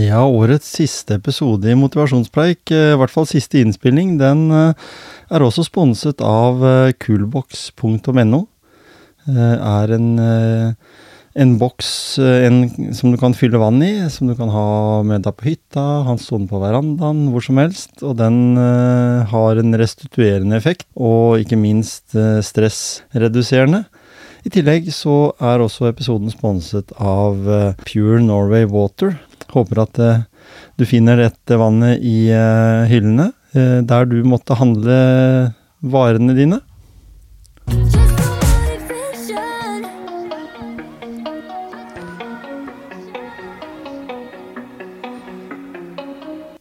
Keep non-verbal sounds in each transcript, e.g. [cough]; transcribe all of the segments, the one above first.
Ja, årets siste episode i Motivasjonspreik, eh, i hvert fall siste innspilling, den eh, er også sponset av eh, coolbox.no. Er en, en boks en, som du kan fylle vann i, som du kan ha med deg på hytta, ha stående på verandaen, hvor som helst. Og den har en restituerende effekt, og ikke minst stressreduserende. I tillegg så er også episoden sponset av Pure Norway Water, Håper at uh, du finner dette vannet i uh, hyllene, uh, der du måtte handle varene dine.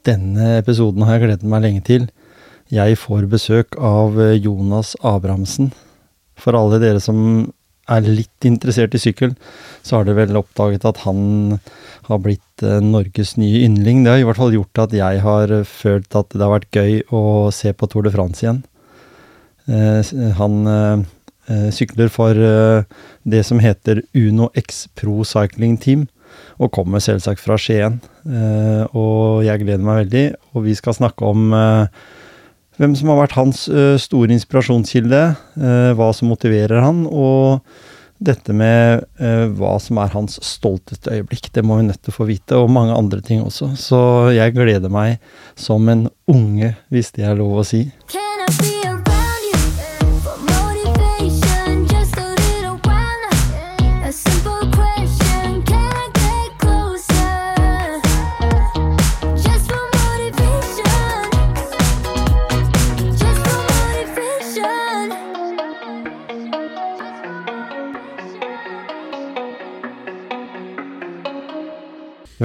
Denne episoden har jeg gledet meg lenge til. Jeg får besøk av Jonas Abrahamsen. For alle dere som er litt interessert i sykkel, så har dere vel oppdaget at han har blitt eh, Norges nye yndling. Det har i hvert fall gjort at jeg har følt at det har vært gøy å se på Tour de France igjen. Eh, han eh, sykler for det som heter Uno X Pro Cycling Team, og kommer selvsagt fra Skien. og jeg gleder meg veldig, og vi skal snakke om hvem som har vært hans store inspirasjonskilde, hva som motiverer han, og dette med uh, hva som er hans stolteste øyeblikk, det må vi nødt til å få vite, og mange andre ting også. Så jeg gleder meg som en unge, hvis det er lov å si. Can I be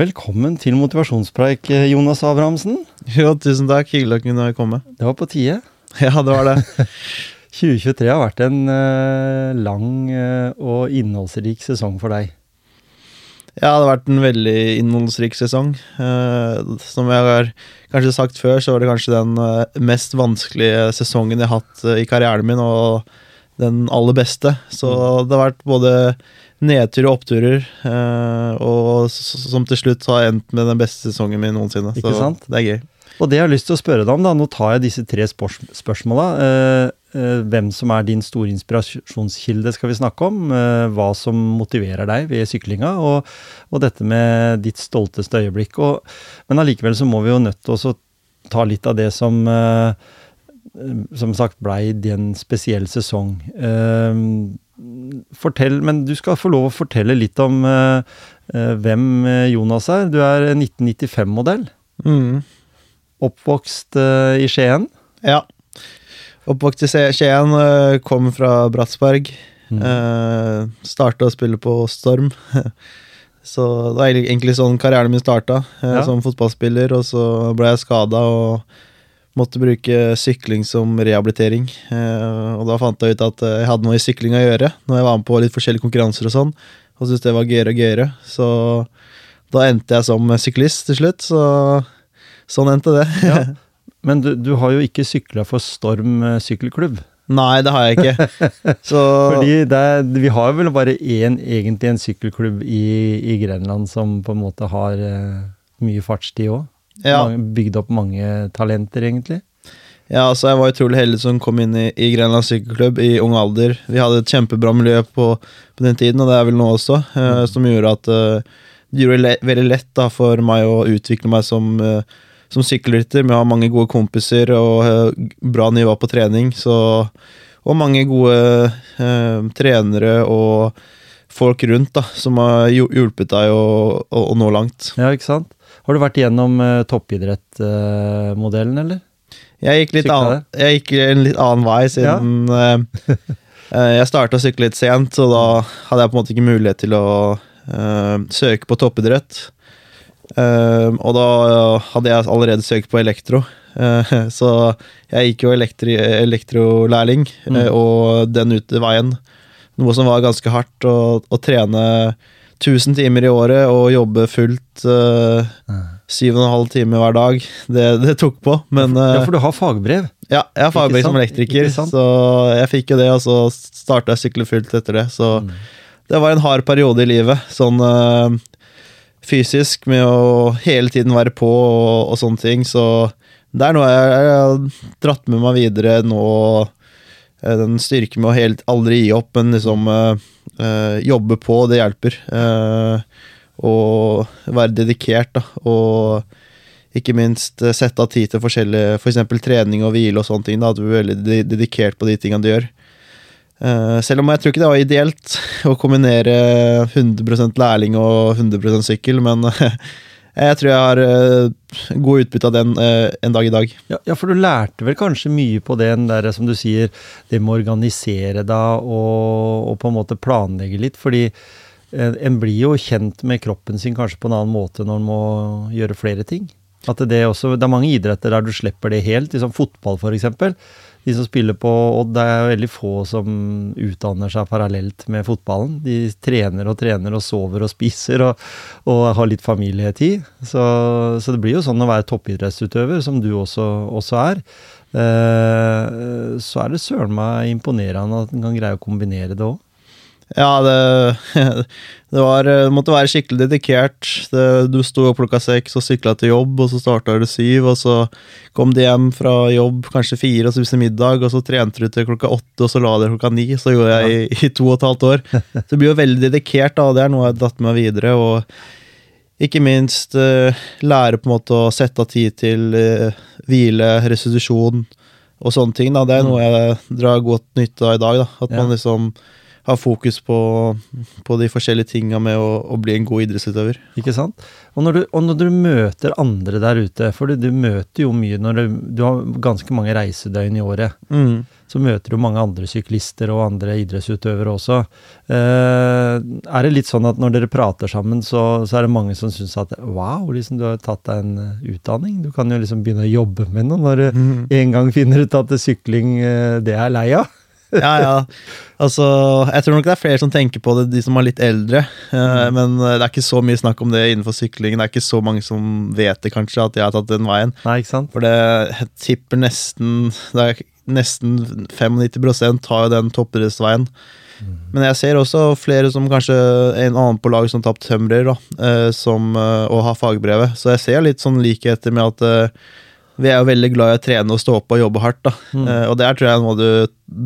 Velkommen til motivasjonspreik, Jonas Abrahamsen. Jo, tusen takk. Hyggelig å kunne komme. Det var på tide. [laughs] Ja, det var det. [laughs] 2023 har vært en uh, lang uh, og innholdsrik sesong for deg. Ja, det har vært en veldig innholdsrik sesong. Uh, som jeg har kanskje sagt før, så var det kanskje den mest vanskelige sesongen jeg har hatt i karrieren min, og den aller beste. Så mm. det har vært både nedturer og oppturer, uh, og som til slutt har endt med den beste sesongen min noensinne. Ikke så sant? det er gøy. Og det jeg har lyst til å spørre deg om, da, nå tar jeg disse tre spørs spørsmåla. Uh, uh, hvem som er din store inspirasjonskilde, skal vi snakke om. hva som motiverer deg ved syklinga, og, og dette med ditt stolteste øyeblikk. Og, men allikevel så må vi jo nødt til å ta litt av det som som sagt blei din spesiell sesong. Uh, fortell, men du skal få lov å fortelle litt om uh, uh, hvem eh, Jonas er. Du er 1995-modell. Mm. Oppvokst uh, i Skien. Ja. Oppvokst i Skien, kom fra Bratsberg. Mm. Uh, starta å spille på Storm. [laughs] så det var egentlig sånn karrieren min starta, ja. som fotballspiller. Og så ble jeg skada og måtte bruke sykling som rehabilitering. Eh, og da fant jeg ut at eh, jeg hadde noe i sykling å gjøre, når jeg var med på litt forskjellige konkurranser og sånn. Og syntes det var gøyere og gøyere. Så da endte jeg som syklist til slutt. Så sånn endte det. ja. [laughs] Men du, du, har jo ikke sykla for Storm eh, sykkelklubb? Nei, det har jeg ikke. [laughs] Så... Fordi er, vi har vel bare én, egentlig en sykkelklubb i, i, Grenland som på en måte har mye fartstid òg. Ja. Bygd opp mange talenter, egentlig. Ja, altså jeg var utrolig heldig som kom inn i, i Grenland sykkelklubb i ung alder. Vi hadde et kjempebra miljø på, på den tiden, og det er vel nå også, eh, mm. som gjorde at eh, det gjorde det veldig lett da, for meg å utvikle meg som, eh, som sykkelrytter. Vi har mange gode kompiser og eh, bra nivå på trening. Så, og mange gode eh, trenere og folk rundt da, som har hjulpet deg å, å, å nå langt. Ja, ikke sant? Har du vært igjennom uh, toppidrettmodellen, uh, eller? Jeg gikk, annen, jeg gikk en litt annen vei siden ja. uh, Jeg starta å sykle litt sent, så da hadde jeg på en måte ikke mulighet til å søke på toppidrett. og da hadde jeg allerede søkt på elektro. [laughs] så jeg gikk jo elektri elektrolærling, mm. og den ut veien. Noe som var ganske hardt, å trene 1000 timer i året og jobbe fullt uh, syv og en halv time hver dag. Det, det tok på, men uh, Ja, for du har fagbrev? Ja, jeg har fagbrev som elektriker, så jeg fikk jo det, og så starta jeg sykle fullt etter det. Så mm. det var en hard periode i livet. Sånn uh, fysisk med å hele tiden være på og, og sånne ting. Så det er noe jeg, jeg har dratt med meg videre nå. Eh, den styrken med å helt, aldri gi opp, men liksom øh, jobbe på, det hjelper. Uh, og være dedikert, da. Og ikke minst sette av tid til forskjellige f.eks. For trening og hvile og sånne ting. da, At du er veldig dedikert på de tingene du gjør. Selv om jeg tror ikke det var ideelt å kombinere 100 lærling og 100 sykkel, men [laughs] jeg tror jeg har uh, god utbytte av den uh, en dag i dag. Ja, ja, for du lærte vel kanskje mye på den der, som du sier, det med å organisere deg og, og, på en måte planlegge litt. Fordi en blir jo kjent med kroppen sin kanskje på en annen måte når en må gjøre flere ting. At det, også, det er mange idretter der du slipper det helt, liksom fotball f.eks de som spiller på Odd, det er veldig få som utdanner seg parallelt med fotballen. De trener og trener og sover og spiser og, og har litt familietid. Så, så, det blir jo sånn å være toppidrettsutøver, som du også, også er. Eh, så er det søren meg imponerende at en kan greie å kombinere det òg. Ja, det, [laughs] det, var, det, måtte være skikkelig dedikert. Det, du sto opp klokka seks og sykla til jobb, og så starta du syv, og så kom de hjem fra jobb kanskje fire og spiste middag, og så trente du til klokka åtte, og så la deg klokka ni. Så gjorde jeg i, i, to og et halvt år. [laughs] Så det blir jo veldig dedikert, da, det er noe jeg har dratt med videre. og ikke minst uh, lære på en måte å sette av tid til uh, hvile, restitusjon og sånne ting. da, Det er noe mm. jeg drar godt nytte av i dag. da, At man liksom ha fokus på, på, de forskjellige tinga med å, å, bli en god idrettsutøver. Ikke sant? Og når, du, og når du møter andre der ute, for du, du møter jo mye når du, du, har ganske mange reisedøgn i året, mm. så møter du mange andre syklister og andre idrettsutøvere også. Eh, er det litt sånn at når dere prater sammen, så, så er det mange som syns at wow, liksom du har tatt deg en eh, utdanning? Du kan jo liksom begynne å jobbe med noe når du mm. en gang finner ut at sykling, eh, det er lei av? Ja, ja. Altså, jeg tror nok det er flere som tenker på det, de som er litt eldre. Mm. men det er ikke så mye snakk om det innenfor syklingen. Det er ikke så mange som vet det, kanskje, at jeg har tatt den veien. Nei, ikke sant? For det jeg tipper nesten Det er nesten 95 tar jo den toppidrettsveien. Mm. Men jeg ser også flere som kanskje en annen på lag som har tapt tømrer, da, uh, som, og har fagbrevet. Så jeg ser litt sånn likheter med at vi er jo veldig glad i å trene og stå opp og jobbe hardt. da. Mm. Eh, og det er tror jeg noe du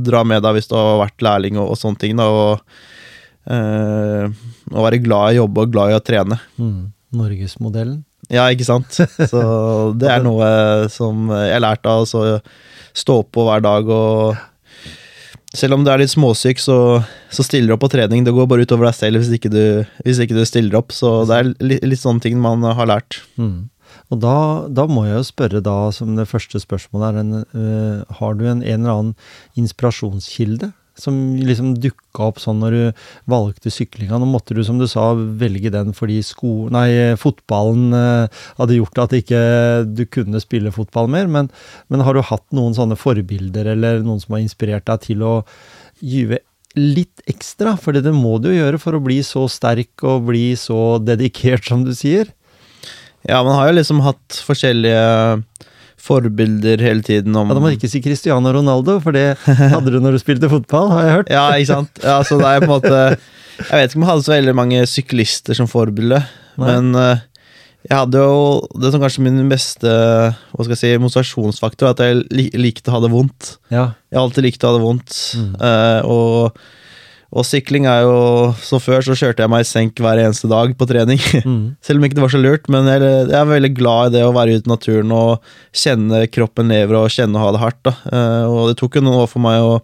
drar med deg hvis du har vært lærling og, og sånne ting. da, og, eh, Å være glad i å jobbe og glad i å trene. Mm. Norgesmodellen. Ja, ikke sant. Så [laughs] det er noe som jeg lærte av å stå opp på hver dag og selv om du er litt småsyk, så, så stiller du opp på trening. Det går bare utover deg selv hvis ikke du, hvis ikke du stiller opp. Så det er litt, litt sånne ting man har lært. Mm. Og da, da, må jeg jo spørre, da, som det første spørsmålet er, en, uh, har du en, en, eller annen inspirasjonskilde? Som liksom dukka opp sånn når du valgte syklinga. Nå måtte du, som du sa, velge den fordi sko, nei, fotballen uh, hadde gjort at ikke du kunne spille fotball mer. Men, men har du hatt noen sånne forbilder, eller noen som har inspirert deg til å gyve litt ekstra, for det må du jo gjøre for å bli så sterk og bli så dedikert som du sier. Ja, man har jo liksom hatt forskjellige forbilder hele tiden om Ja, Da må du ikke si Cristiano Ronaldo, for det hadde du når du spilte fotball, har jeg hørt. ja, ikke sant. Ja, så det er på en måte Jeg vet ikke om jeg hadde så veldig mange syklister som forbilde, men uh, jeg hadde jo det som kanskje min beste hva skal jeg si, motivasjonsfaktor, at jeg likte å ha det vondt. Ja. Jeg har alltid likt å ha det vondt. Mm. Uh, og og sykling er jo Så før så kjørte jeg meg i senk hver eneste dag på trening. [laughs] Mm. Selv om ikke det var så lurt, men jeg, jeg, er veldig glad i det å være ute i naturen og kjenne kroppen lever og kjenne å ha det hardt. Uh, og det tok jo noen år for meg å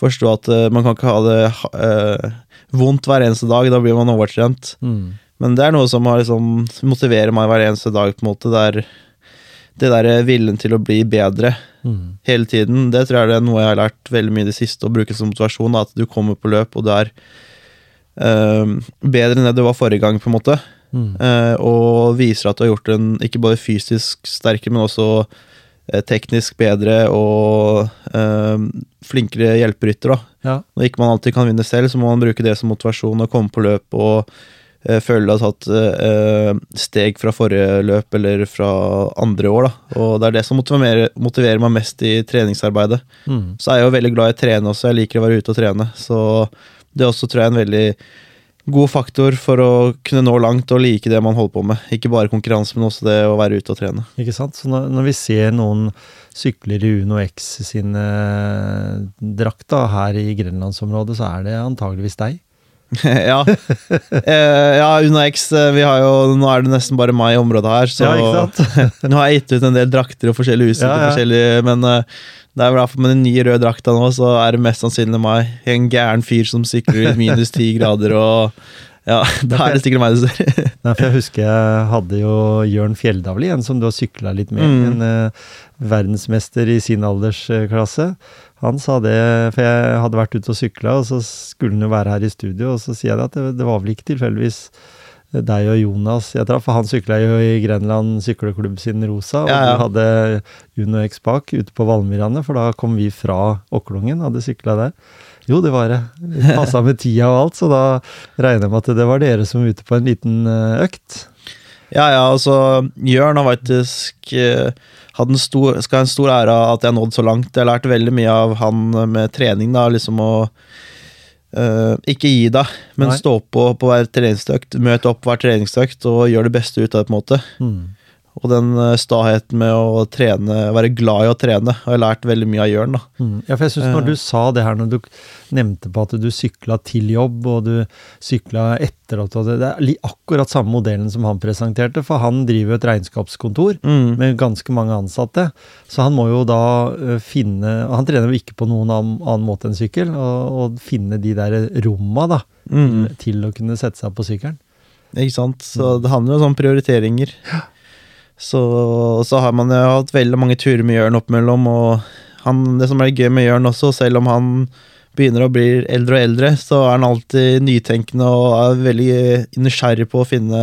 forstå at uh, man kan ikke ha det uh, vondt hver eneste dag, da blir man overtrent. Mm. Men det er noe som har, liksom, motiverer meg hver eneste dag, på en måte. Der det der viljen til å bli bedre mm. hele tiden, det tror jeg det er noe jeg har lært veldig mye i det siste, å bruke som motivasjon. At du kommer på løp, og du er øh, bedre enn det du var forrige gang, på en måte. Mm. Uh, og viser at du har gjort en ikke bare fysisk sterkere, men også uh, teknisk bedre og flinkere hjelperytter. Ja. Når ikke man alltid kan vinne selv, så må man bruke det som motivasjon og komme på løp og Eh, føler du har tatt eh, steg fra forrige løp eller fra andre år. Da. Og det er det som motiverer, motiverer meg mest i treningsarbeidet. Mm. Så er jeg jo veldig glad i å trene også, jeg liker å være ute og trene. Så det er også tror jeg en veldig god faktor for å kunne nå langt og like det man holder på med. Ikke bare konkurranse, men også det å være ute og trene. Ikke sant? Så når, når vi ser noen sykler i Uno X sine drakter her i grenlandsområdet, så er det antageligvis deg. [laughs] ja. Eh, ja, Una X eh, vi har jo, Nå er det nesten bare meg i området her, så ja, [laughs] nå har jeg gitt ut en del drakter og forskjellige utstyr. Ja, ja. Men uh, det er i hvert fall med den nye røde drakta nå, så er det mest sannsynlig meg. En gæren fyr som sykler i minus ti grader og ja, [laughs] da er det sikkert meg du ser. [laughs] Nei, for jeg husker jeg hadde jo Jørn Fjelldavli, en som du har sykla litt med. Mm. En uh, verdensmester i sin aldersklasse. Han sa det, for jeg hadde vært ute og sykla, og så skulle han jo være her i studio, og så sier jeg at det, det var vel ikke tilfeldigvis deg og Jonas jeg traff. For han sykla jo i Grenland sykleklubb sin Rosa, og ja, ja. du hadde Uno X bak ute på Valmyrane, for da kom vi fra Åklungen, hadde sykla der. Jo, det var det. Det Passa med tida og alt, så da regner jeg med at det var dere som var ute på en liten eh, økt. Ja, ja, altså Jørn har faktisk hadde en stor, skal ha en stor ære av at jeg har nådd så langt. Jeg har lært veldig mye av han med trening, da, liksom å Uh, ikke gi deg, men Nei. stå på på hver treningsøkt. Møte opp hver treningsøkt og gjøre det beste ut av det. på en måte. Mm. Og den uh, staheten med å trene, være glad i å trene, har jeg lært veldig mye av Jørn. da. Mm. Ja, for jeg synes Når du sa det her, når du nevnte på at du sykla til jobb, og du sykla etter at du Det er akkurat samme modellen som han presenterte, for han driver et regnskapskontor mm. med ganske mange ansatte. Så han må jo da finne Han trener jo ikke på noen annen, annen måte enn sykkel, og, og, finne de der romma da, mm. til å kunne sette seg på sykkelen. Ikke sant. Så det handler jo om prioriteringer. Ja. Så, så, har man jo hatt veldig mange turer med Jørn oppimellom, og han, det som er gøy med Jørn også, selv om han begynner å bli eldre og eldre, så er han alltid nytenkende og er veldig nysgjerrig på å finne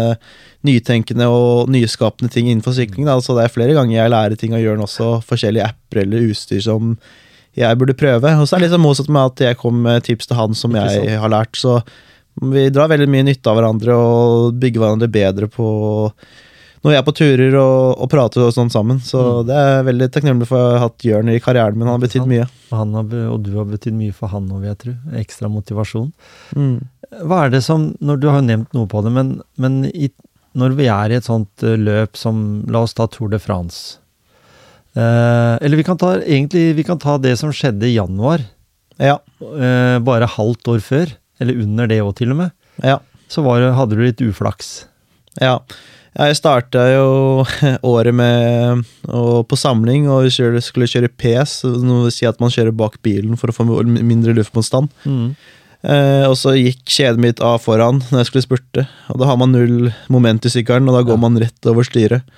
nytenkende og nyskapende ting innenfor sykling. Da. Så det er flere ganger jeg lærer ting av Jørn også, forskjellige apper eller utstyr som jeg burde prøve. Og så er det sånn motsatt med at jeg kom med tips til han som jeg har lært. Så vi drar veldig mye nytte av hverandre og bygger hverandre bedre på når vi er på turer og, og prater og sånn sammen. Så mm. det er veldig takknemlig for å ha hatt Jørn i karrieren min. Han har betydd mye. Og, har, og, du har betydd mye for han òg, vil jeg tro. Ekstra motivasjon. Mm. Hva er det som Når du har nevnt noe på det, men, men i, når vi er i et sånt eh, løp som La oss ta Tour de France. Eh, eller vi kan, ta, egentlig, vi kan ta det som skjedde i januar. Ja. Eh, bare halvt år før. Eller under det òg, til og med. Ja. Så var, hadde du litt uflaks. Ja. Jeg starta jo [laughs] året med og på samling og skulle kjøre PS, noe vil si at man kjører bak bilen for å få mindre luftmotstand. Mm. Eh, og så gikk kjedet mitt av foran når jeg skulle spurte. Og da har man null moment i sykkelen, og da går ja. man rett over styret.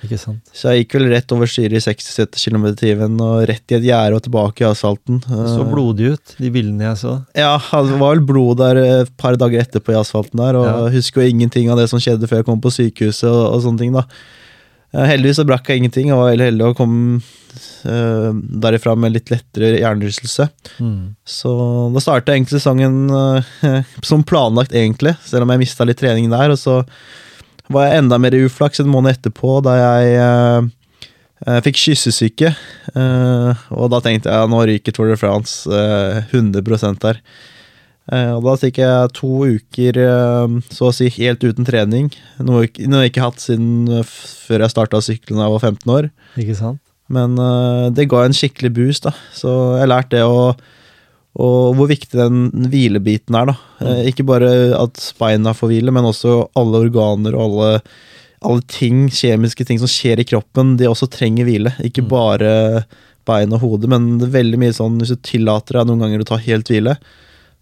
Så jeg gikk vel rett over styret i 60-70 km i timen og rett i et gjerde og tilbake i asfalten. Det så blodig ut, de bildene jeg så. Ja, det var vel blod der et par dager etterpå i asfalten der, og ja. husker jo ingenting av det som skjedde før jeg kom på sykehuset og, og sånne ting, da. Heldigvis så brakk jeg ingenting. Jeg var veldig heldig å komme uh, derifra med litt lettere hjernerystelse. Mm. Så da starta egentlig sesongen uh, [laughs] som planlagt, egentlig, selv om jeg mista litt trening der. Og så var jeg enda mer uflaks en måned etterpå, da jeg uh, fikk kyssesyke. og da tenkte jeg nå ryker Tour de France 100% der. Og da fikk jeg to uker så å si helt uten trening, noe jeg ikke har hatt siden før jeg starta sykkelen da jeg var 15 år. Ikke sant? Men det ga en skikkelig boost, da. Så jeg lærte det å og hvor viktig den hvilebiten er. da. Mm. Eh, ikke bare at beina får hvile, men også alle organer og alle, alle, ting, kjemiske ting som skjer i kroppen, de også trenger hvile. Ikke mm. bare bein og hode, men veldig mye sånn hvis du tillater deg noen ganger å ta helt hvile.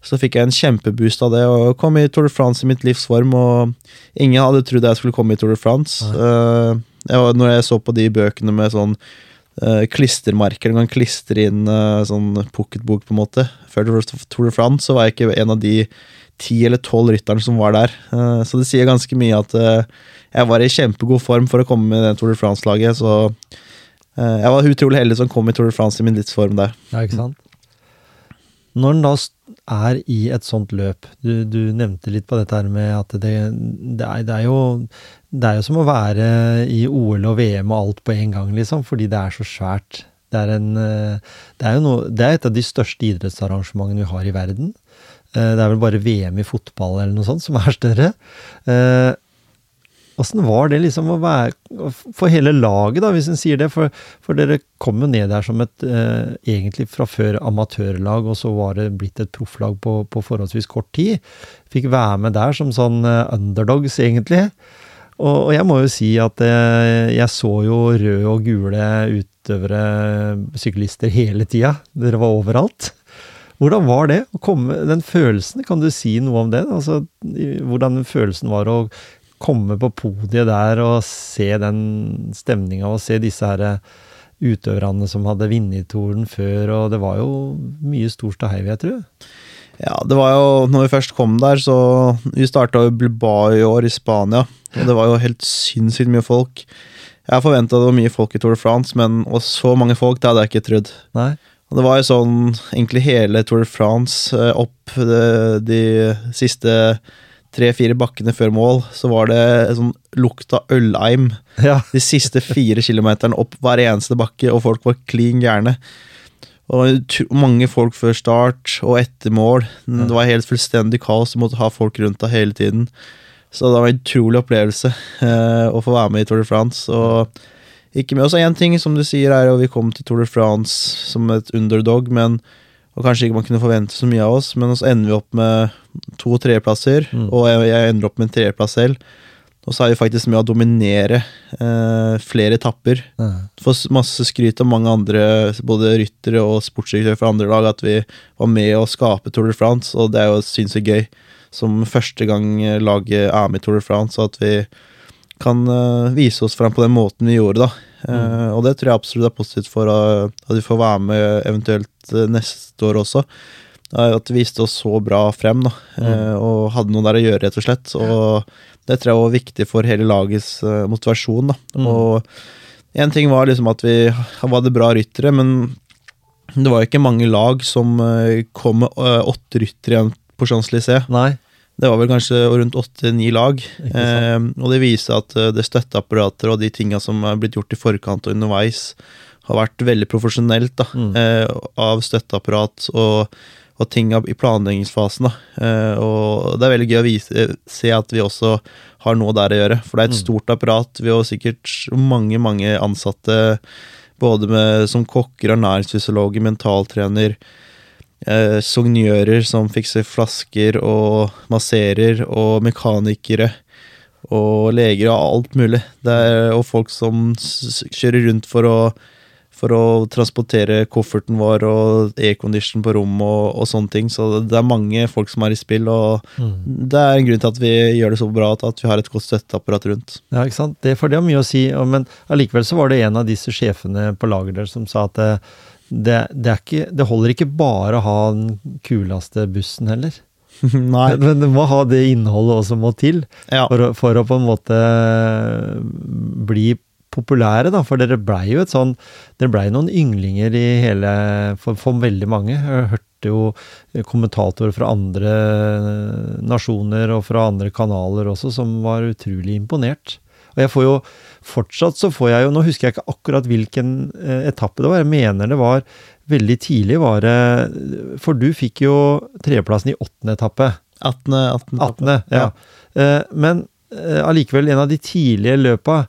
Så fikk jeg en kjempeboost av det, og kom i Tour de France i mitt livs form. Og ingen hadde trodd jeg skulle komme i Tour de France. Uh, jeg, når jeg så på de bøkene med sånn uh, klistremerker. Du kan klistre inn uh, sånn pocketbok, på en måte. Før Tour de France så var jeg ikke en av de ti eller tolv rytterne som var der. Uh, så det sier ganske mye at jeg var i kjempegod form for å komme med det Tour de France-laget. Så jeg var utrolig heldig som kom i Tour de France i min livsform der. Ja, ikke sant? Når den da er i et sånt løp Du, du nevnte litt på dette her med at det, det, er, det, er, jo det er jo som å være i OL og VM og alt på en gang, liksom, fordi det er så svært. Det er, en, eh, er noe, er et av de største idrettsarrangementene vi har i verden. det er vel bare VM i fotball eller noe sånt som er større. Åssen var det liksom å være For hele laget, da, hvis en sier det. For, for, dere kom jo ned der som et eh, egentlig fra før amatørlag, og så var det blitt et profflag på, på, forholdsvis kort tid. Fikk være med der som sånn eh, underdogs, egentlig. Og, og, jeg må jo si at eh, jeg så jo røde og gule utøvere, syklister, hele tida. Dere var overalt. Hvordan var det? å komme, Den følelsen, kan du si noe om det? Altså, hvordan følelsen var å komme på podiet der og se den stemninga og se disse her utøverne som hadde vunnet Toren før, og det var jo mye stor ståhei, vil jeg tro. Ja, det var jo Når vi først kom der, så Vi starta jo Bilbao i år, i Spania. Og det var jo helt sinnssykt mye folk. Jeg forventa det var mye folk i Tour de France, men så mange folk, det hadde jeg ikke trodd. Nei. Og det var jo sånn egentlig hele Tour de France eh, opp de, de siste tre-fire bakkene før mål, så var det sånn lukt av øleim ja. de siste fire kilometerne opp hver eneste bakke, og folk var klin gærne. Og mange folk før start og etter mål. Det var helt fullstendig kaos. Du måtte ha folk rundt deg hele tiden. Så det var en utrolig opplevelse eh, å få være med i Tour de France. Og ikke med oss én ting, som du sier, er at vi kom til Tour de France som et underdog, men og kanskje ikke man kunne forvente så mye av oss, men så ender vi opp med to- tredjeplasser, mm. og jeg, jeg, ender opp med en tredjeplass selv. Og så er vi faktisk med å dominere eh, flere etapper. Mm. Får masse skryt av mange andre, både ryttere og sportsdirektører fra andre lag, at vi var med å skape Tour de France, og det er jo sinnssykt gøy. Som første gang laget er med i Tour de France, og at vi kan eh, vise oss fram på den måten vi gjorde, da. Mm. Og det tror jeg absolutt er positivt for uh, at vi får være med eventuelt Eh, neste år også. At det viste oss så bra frem, da. Mm. Eh, og hadde noe der å gjøre, rett og slett. Og det tror jeg var viktig for hele lagets eh, motivasjon, da. Mm. Og én ting var liksom at vi hadde bra ryttere, men det var jo ikke mange lag som kom med åtte ryttere igjen på Champs-Élysées. Det var vel kanskje rundt åtte-ni lag. Eh, og det viser at det støtteapparater og de tinga som er blitt gjort i forkant og underveis, har vært veldig profesjonelt da, mm. eh, av støtteapparat og, og, ting i planleggingsfasen. Eh, og det er veldig gøy å vise, se at vi også har noe der å gjøre. For det er et mm. stort apparat. Vi har sikkert mange, mange ansatte både med, som kokker, ernæringsfysiologer, mentaltrener, eh, sognører som fikser flasker og masserer, og mekanikere og leger og alt mulig. Er, og folk som kjører rundt for å for å transportere kofferten vår og aircondition på rommet og, og, sånne ting. Så det er mange folk som er i spill, og mm. det er en grunn til at vi gjør det så bra at vi har et godt støtteapparat rundt. Ja, ikke sant. Det, for det har mye å si, men allikevel så var det en av disse sjefene på laget der som sa at det, det, ikke, det holder ikke bare å ha den kuleste bussen heller. [laughs] Nei. Men du må ha det innholdet også må til ja. for, for, å på en måte bli populære, da, for dere blei jo et sånn Dere blei noen ynglinger i hele for, for, veldig mange. Jeg hørte jo kommentatorer fra andre nasjoner og fra andre kanaler også som var utrolig imponert. Og jeg får jo fortsatt så får jeg jo Nå husker jeg ikke akkurat hvilken eh, etappe det var. Jeg mener det var veldig tidlig, var det For du fikk jo tredjeplassen i åttende etappe. 18. 18, 18 ja. ja. Eh, men eh, allikevel, en av de tidlige løpa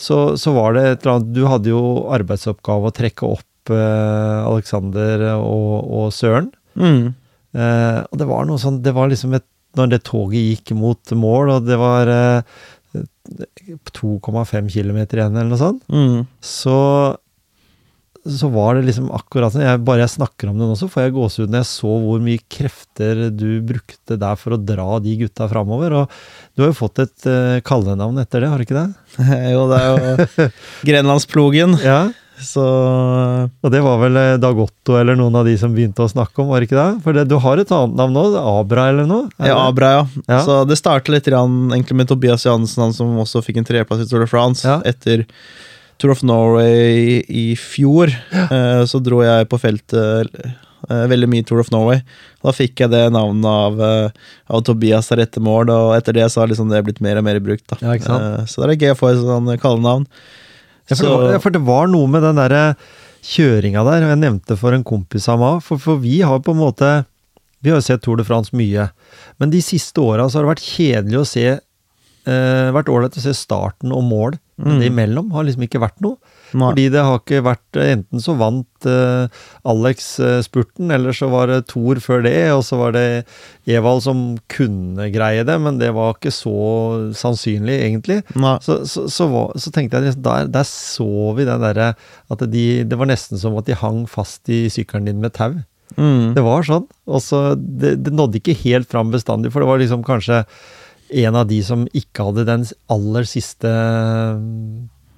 så, så, var det et eller annet Du hadde jo arbeidsoppgave å trekke opp eh, Alexander og, og Søren. Mm. Eh, og det var noe sånn Det var liksom et Når det toget gikk mot mål, og det var eh, 2,5 km igjen, eller noe sånt, mm. så så var det liksom akkurat sånn. Jeg, bare jeg snakker om det nå, så får jeg gåsehud når jeg så hvor mye krefter du brukte der for å dra de gutta framover. Og du har jo fått et uh, kallenavn etter det, har du ikke det? [laughs] jo, det er jo [laughs] Grenlandsplogen. ja. Så Og det var vel eh, Dag Otto eller noen av de som begynte å snakke om, var det ikke det? For det, du har et annet navn nå? Abra eller noe? Ja, Abra, ja. ja. Så det startet litt grann, med Tobias Johansen, han som også fikk en treplass i Tour de France. Ja. Etter Tour of Norway i fjor, ja. Eh, så dro jeg på feltet eh, veldig mye Tour of Norway. Da fikk jeg det navnet av, av Tobias der etter mål, og etter det så har liksom det blitt mer og mer brukt. Ja, så det er gøy å få et sånn kallenavn. Ja, for, var, for det var noe med den derre kjøringa der, og jeg nevnte for en kompis av meg, for, for vi har på en måte Vi har jo sett Tour de France mye, men de siste åra har det vært kjedelig å se eh, vært ålreit å se starten og mål. Men det imellom har liksom ikke vært noe. Nei. Fordi det har ikke vært Enten så vant uh, Alex uh, spurten, eller så var det Thor før det, og så var det Evald som kunne greie det, men det var ikke så sannsynlig, egentlig. Så, så, så, var, så tenkte jeg liksom, der, der så vi den derre At de, det var nesten som at de hang fast i sykkelen din med tau. Mm. Det var sånn. Og så det, det nådde ikke helt fram bestandig, for det var liksom kanskje en av de som ikke hadde den aller siste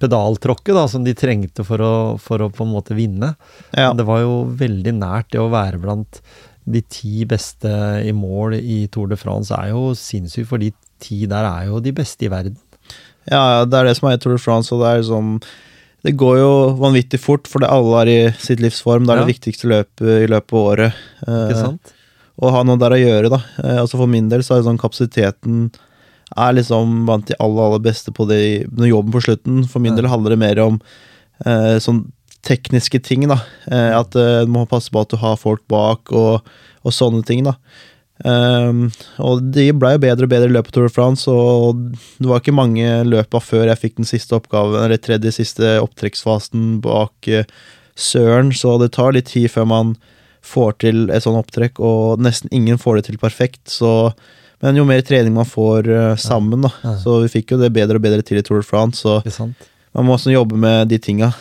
pedaltråkket da, som de trengte for å, for å på en måte vinne. Ja. Det var jo veldig nært det å være blant de ti beste i mål i Tour de France er jo sinnssykt, for de ti der er jo de beste i verden. Ja, det er det som er i Tour de France, og det er sånn Det går jo vanvittig fort, fordi alle er i sitt livsform. Det er Ja. det viktigste løpet i løpet av året. Ikke Eh, sant? og ha noe der å gjøre, da. Eh, altså For min del så er det sånn kapasiteten er liksom blant de aller, aller beste på det når jobben på slutten. For min del handler det mer om eh, sånn tekniske ting, da. Eh, at eh, du må passe på at du har folk bak, og, og sånne ting, da. Um, og de ble jo bedre og bedre i løpet av Tour de France, og det var ikke mange løpa før jeg fikk den siste oppgaven, eller tredje siste opptrekksfasen bak eh, Søren, så det tar litt tid før man får til et sånt opptrekk, og nesten ingen får det til perfekt, så men jo mer trening man får uh, sammen, da. Ja. Så vi fikk jo det bedre og bedre til i Tour de France, så man må også jobbe med de tinga.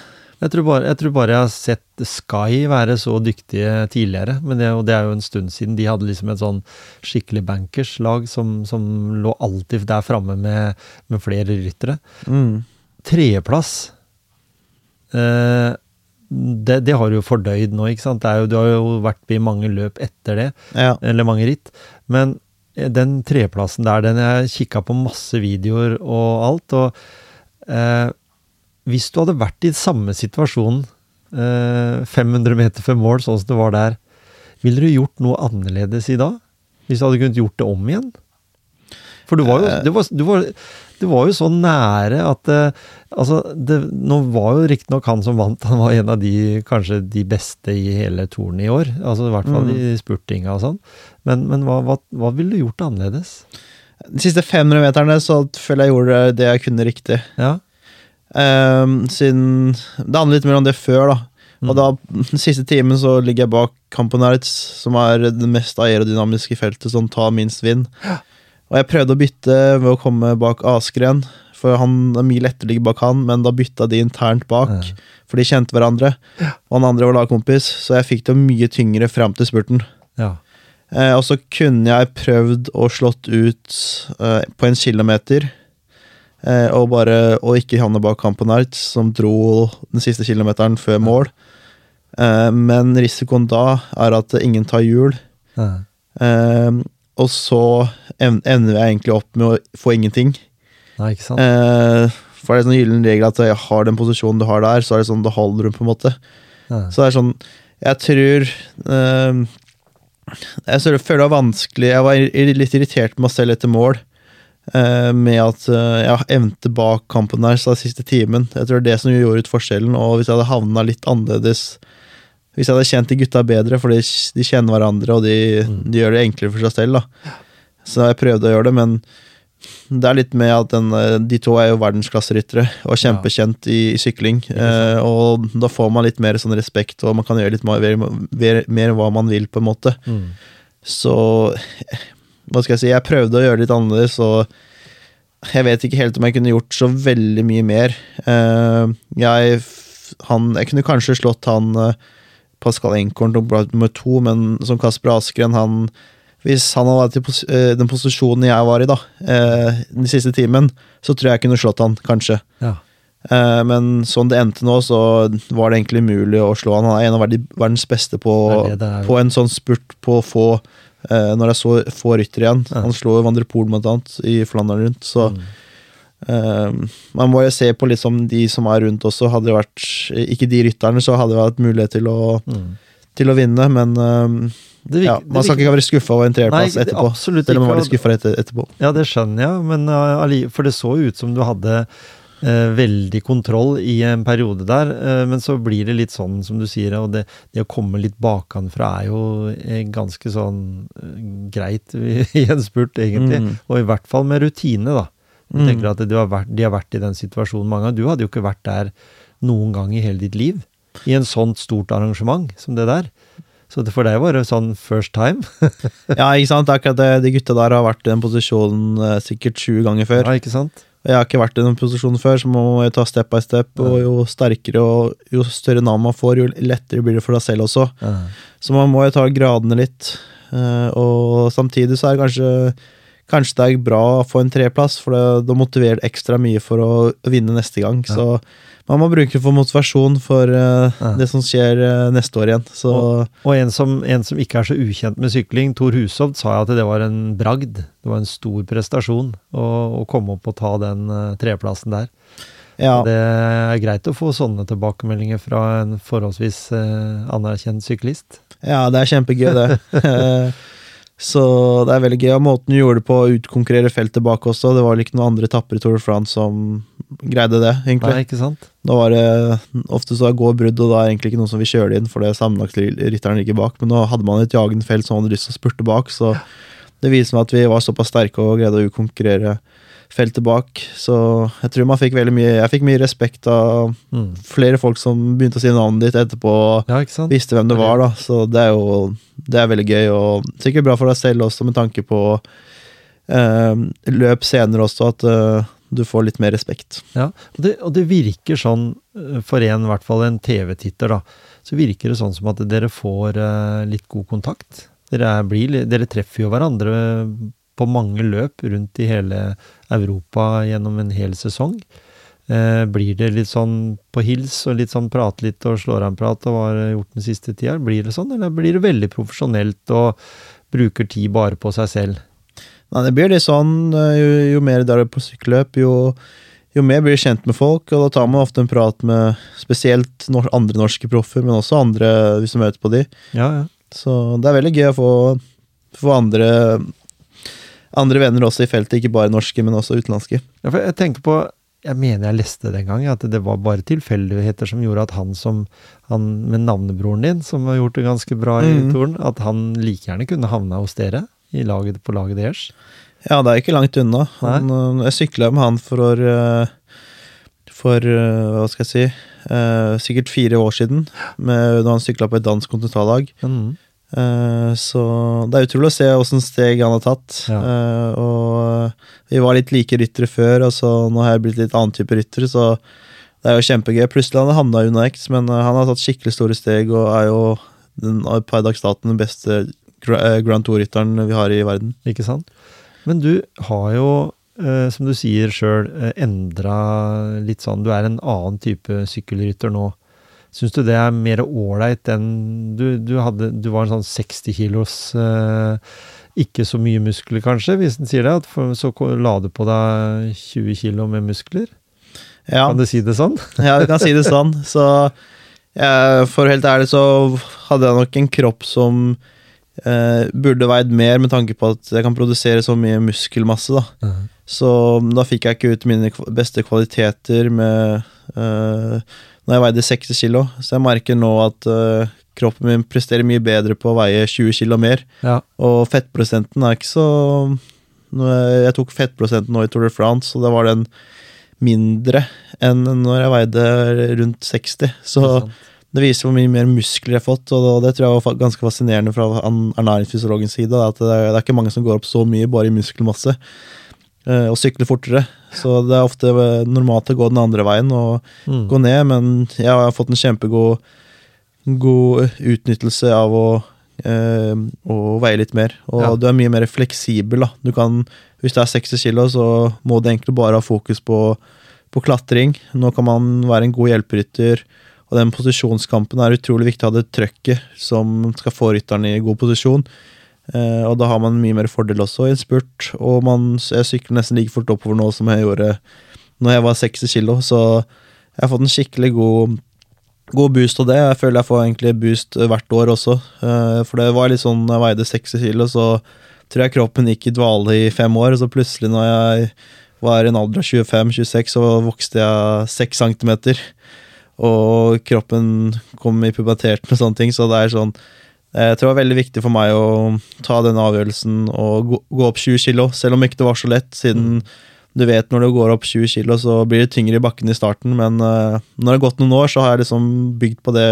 Jeg tror, bare, jeg tror bare jeg har sett Sky være så dyktige tidligere, men det, og det er jo en stund siden. De hadde liksom et sånn skikkelig bankerslag som, som lå alltid der framme med, med flere ryttere. Mm. Tredjeplass eh, det, det har du jo fordøyd nå, ikke sant. Det jo, du har jo vært i mange løp etter det, Ja. eller mange ritt. Men den treplassen der, den jeg kikka på masse videoer og alt, og eh, hvis du hadde vært i samme situasjon eh, 500 meter før mål, sånn som det var der, ville du gjort noe annerledes i dag? Hvis du hadde kunnet gjort det om igjen? For du var jo, Eh. du var, du var, du var jo så nære at eh, Altså, det, nå var jo riktignok han som vant, han var en av de kanskje de beste i hele tornet i år. Altså i hvert fall Mm. i spurtinga og sånn. Men, men hva, hva, hva ville du gjort annerledes? De siste 500 meterne så føler jeg gjorde det jeg kunne riktig. Ja. Um, siden Det handler litt mer om det før, da. Mm. Og da, den siste timen så ligger jeg bak Camponarts, som er det mest aerodynamiske feltet som tar minst vind. Og jeg prøvde å bytte ved å komme bak Askeren, for han er mye lettere å ligge bak han, men da bytta de internt bak, Ja. for de kjente hverandre. Og han andre var lagkompis, så jeg fikk det mye tyngre fram til spurten. ja. Eh, og så kunne jeg prøvd å slått ut eh, på en kilometer. Eh, og bare og ikke havne bak Camponart, som dro den siste kilometeren før mål. Eh, men risikoen da er at ingen tar hjul. ja. Og så ender jeg egentlig opp med å få ingenting. Nei, ikke sant? Eh, for det er sånn gyllen regel at jeg har den posisjonen du har der, så er det sånn, da holder du på en måte. Ja. Så det er sånn Jeg tror eh, Jeg føler det var vanskelig Jeg var litt irritert med meg selv etter mål. eh, med at eh, jeg evnte bak kampen der så den siste timen. Jeg tror det er det som gjorde ut forskjellen. Og hvis jeg hadde havna litt annerledes Hvis jeg hadde kjent de gutta bedre, for de, de kjenner hverandre og de, Mm. de gjør det enklere for seg selv. da Så jeg prøvde å gjøre det, men det er litt med at den, eh, de to er jo verdensklasseryttere og kjempekjent i, i sykling. Eh, og da får man litt mer sånn respekt, og man kan gjøre litt mer, mer, mer hva man vil, på en måte. Mm. Så hva skal jeg si, jeg prøvde å gjøre det litt annerledes, og jeg vet ikke helt om jeg kunne gjort så veldig mye mer. Eh, jeg, han, jeg kunne kanskje slått han eh, Pascal Enkorn til ble nummer to, men som Kasper Askren, han hvis han hadde vært i eh, den posisjonen jeg var i da, eh, den siste timen, så tror jeg jeg kunne slått han, kanskje. Ja. Eh, men sånn det endte nå, så var det egentlig umulig å slå han. Han er en av verdens beste på, Det det på en sånn spurt på å få Når det er så få ryttere igjen. Ja. Han slår Van der Poel blant annet i Flandern rundt, så Mm. Eh, man må jo se på liksom de som er rundt også. Hadde det vært ikke de rytterne, så hadde det vært mulighet til å, Mm. til å vinne, men um, Det virker- ja, det man skal ikke være skuffa over en det- etterpå. absolutt Selv om man var litt skuffa etter, etterpå. Ja, det skjønner jeg, men uh, for det så ut som du hadde eh, veldig kontroll i en periode der. Eh, men så blir det litt sånn som du sier, og det, det å komme litt bakanfra er jo eh, ganske sånn eh, greit [laughs] i en spurt, egentlig. Mm. Og i hvert fall med rutine, da. Jeg mm. tenker at har vært, De har vært i den situasjonen mange ganger. Du hadde jo ikke vært der noen gang i hele ditt liv. I en sånt stort arrangement som det der. Så det for deg var det sånn first time? [laughs] ja, ikke sant. Akkurat det, de gutta der har vært i den posisjonen eh, sikkert sju ganger før. Ja, ikke sant? Jeg har ikke vært i den posisjonen før, så man må ta step by step. Ja. Og jo sterkere og jo større navn man får, jo lettere blir det for deg selv også. Ja. Så man må jo ta gradene litt. Eh, og samtidig så er det kanskje Kanskje det er bra å få en treplass, for da motiverer det ekstra mye for å vinne neste gang. Ja. Så man må bruke det for motivasjon for uh, ja. det som skjer uh, neste år igjen. Og, og en, som, en, som, ikke er så ukjent med sykling, Tor Hushovd, sa at det var en bragd. Det var en stor prestasjon å, å komme opp og ta den uh, treplassen der. Ja. Det er greit å få sånne tilbakemeldinger fra en forholdsvis anerkjent syklist. Ja, det er kjempegøy, det. [laughs] [laughs] Så det er veldig gøy. Og måten du gjorde det på å utkonkurrere feltet bak også. Det var vel ikke noen andre tapper i Tour de France som greide det, egentlig. Nei, ikke sant? Da var det ofte så går brudd, og da er egentlig ikke noen som vil kjøre det inn, for det sammenlagtrytteren ligger bak. Men nå hadde man et jagende felt som hadde lyst til å spurte bak, så det viser meg at vi var såpass sterke og greide å utkonkurrere feltet bak. Så jeg tror man fikk veldig mye Jeg fikk mye respekt av mm. flere folk som begynte å si navnet ditt etterpå, ja, visste hvem det var, da. Så det er jo det er veldig gøy, og sikkert bra for deg selv også, med tanke på eh, løp senere også, at eh, du får litt mer respekt. Ja, og det, og det virker sånn, eh, for en, i hvert fall en TV-titter, da, så virker det sånn som at dere får eh, litt god kontakt. Dere, blir, dere treffer jo hverandre på mange løp rundt i hele Europa gjennom en hel sesong. Eh, blir det litt sånn på hils og litt sånn prate litt og slår av en prat og hva har gjort den siste tida? Blir det sånn, eller blir det veldig profesjonelt og bruker tid bare på seg selv? Nei, det blir litt sånn. Eh, jo, jo mer det er på sykkelløp, jo, jo mer blir du kjent med folk, og da tar man ofte en prat med spesielt andre norske proffer, men også andre hvis du møter på de. Ja, ja. Så det er veldig gøy å få, få andre andre venner også i feltet, ikke bare norske, men også utenlandske. Ja, for jeg tenker på jeg mener jeg leste den gang at det var bare tilfeldigheter som gjorde at han som han med navnebroren din, som har gjort det ganske bra i mm. Toren, at han like gjerne kunne havna hos dere i laget, på laget deres. Ja, det er ikke langt unna. Han, eh, jeg sykla med han for eh, for eh, hva skal jeg si sikkert fire år siden, med, da han sykla på et dansk kontinentallag. Mm. Eh, så det er utrolig å se åssen steg han har tatt. Ja. Uh, og vi var litt like ryttere før, og så nå har jeg blitt litt annen type rytter, så det er jo kjempegøy. Plutselig han havna under X, men uh, han har tatt skikkelig store steg og er jo den, per dags dato den beste Grand Tour-rytteren vi har i verden. Ikke sant? Men du har jo, som du sier sjøl, endra litt sånn Du er en annen type sykkelrytter nå. Syns du det er mer ålreit enn du, du, hadde, du var en sånn 60 kilos eh, Ikke så mye muskler, kanskje, hvis en sier det. At for, så la du på deg 20 kilo med muskler. Ja. Kan du si det sånn? [laughs] ja, du kan si det sånn. Så jeg, for helt ærlig så hadde jeg nok en kropp som eh, burde veid mer, med tanke på at jeg kan produsere så mye muskelmasse. da. Uh -huh. Så da fikk jeg ikke ut mine beste kvaliteter med eh, når jeg veide 60 kilo. Så jeg merker nå at uh, kroppen min presterer mye bedre på å veie 20 kilo mer. Ja. Og fettprosenten er ikke så Jeg tok fettprosenten nå i Tour de France, og da var den mindre enn når jeg veide rundt 60. Så det viser hvor mye mer muskler jeg har fått, og det tror jeg var ganske fascinerende fra ernæringsfysiologens side. At det er, ikke mange som går opp så mye bare i muskelmasse. Eh, og sykler fortere. Så det er ofte normalt å gå den andre veien og mm. gå ned, men jeg har fått en kjempegod god utnyttelse av å, eh, å veie litt mer. Og ja. du er mye mer fleksibel. da. Du kan, Hvis det er 60 kilo, så må du egentlig bare ha fokus på, på klatring. Nå kan man være en god hjelperytter. Og den posisjonskampen er utrolig viktig å ha det trøkket som skal få rytteren i god posisjon. Uh, og da har man mye mer fordel også i en spurt. Og man, jeg sykler nesten like fort oppover nå som jeg gjorde når jeg var 60 kilo, så jeg har fått en skikkelig god, god boost av det. Jeg føler jeg får egentlig boost hvert år også. Uh, for det var litt sånn, jeg veide 60 kilo, så tror jeg kroppen gikk i dvale i fem år, og så plutselig når jeg var i en alder av 25-26, så vokste jeg 6 cm. Og kroppen kom i puberteten og sånne ting, så det er sånn Jeg tror det var veldig viktig for meg å ta den avgjørelsen og gå opp 20 kg, selv om ikke det var så lett, siden mm. du vet når du går opp 20 kg, så blir det tyngre i bakken i starten, men uh, når det har gått noen år, så har jeg liksom bygd på det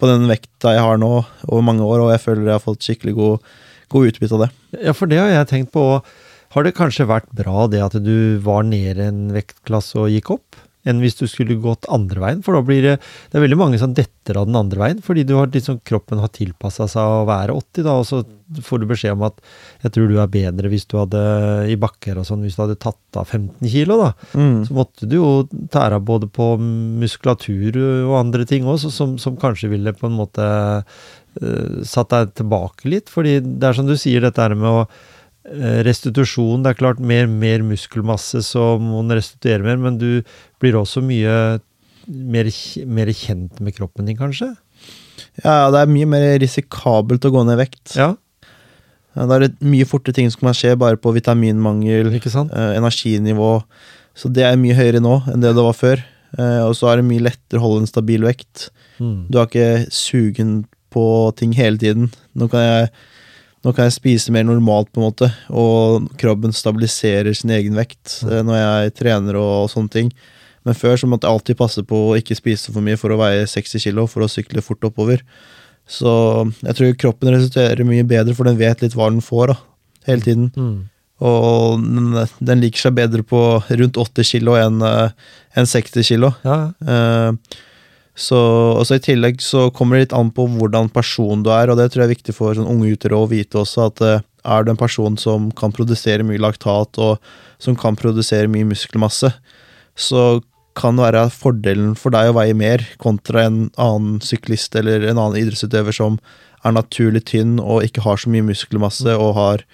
på den vekta jeg har nå over mange år, og jeg føler jeg har fått skikkelig god, god utbytte av det. Ja, for det har jeg tenkt på. Har det kanskje vært bra det at du var nede en vektklasse og gikk opp? Enn hvis du skulle gått andre veien. For da blir det Det er veldig mange som detter av den andre veien, fordi du har liksom, kroppen har tilpassa seg å være 80, da, og så får du beskjed om at jeg tror du er bedre hvis du hadde i bakker og sånn, hvis du hadde tatt av 15 kilo, da. Mm. Så måtte du jo tære både på muskulatur og andre ting også, som, som kanskje ville på en måte uh, satt deg tilbake litt. Fordi det er som du sier, dette her med å restitusjon Det er klart, mer, mer muskelmasse, så må den restituere mer, men du blir også mye mer, mer, kjent med kroppen din, kanskje? Ja, det er mye mer risikabelt å gå ned i vekt. Ja. det er mye fortere ting som kan skje bare på vitaminmangel, eh, energinivå. Så det er mye høyere nå enn det det var før. Eh, og så er det mye lettere å holde en stabil vekt. Mm. Du har ikke sugen på ting hele tiden. Nå kan jeg nå kan jeg spise mer normalt, på en måte, og kroppen stabiliserer sin egen vekt mm. når jeg trener og, sånne ting. Men før så måtte jeg alltid passe på å ikke spise for mye for å veie 60 kg for å sykle fort oppover. Så jeg tror kroppen resulterer mye bedre, for den vet litt hva den får da, hele tiden. Mm. Og den, den, liker seg bedre på rundt 80 kg enn en 60 kg. Ja. Uh, så, I tillegg så kommer det litt an på hvordan person du er, og det tror jeg er viktig for sånn unge utøvere å vite også, at uh, er du en person som kan produsere mye laktat, og som kan produsere mye muskelmasse, så kan det være fordelen for deg å veie mer kontra en annen syklist eller en annen idrettsutøver som er naturlig tynn og ikke har så mye muskelmasse og har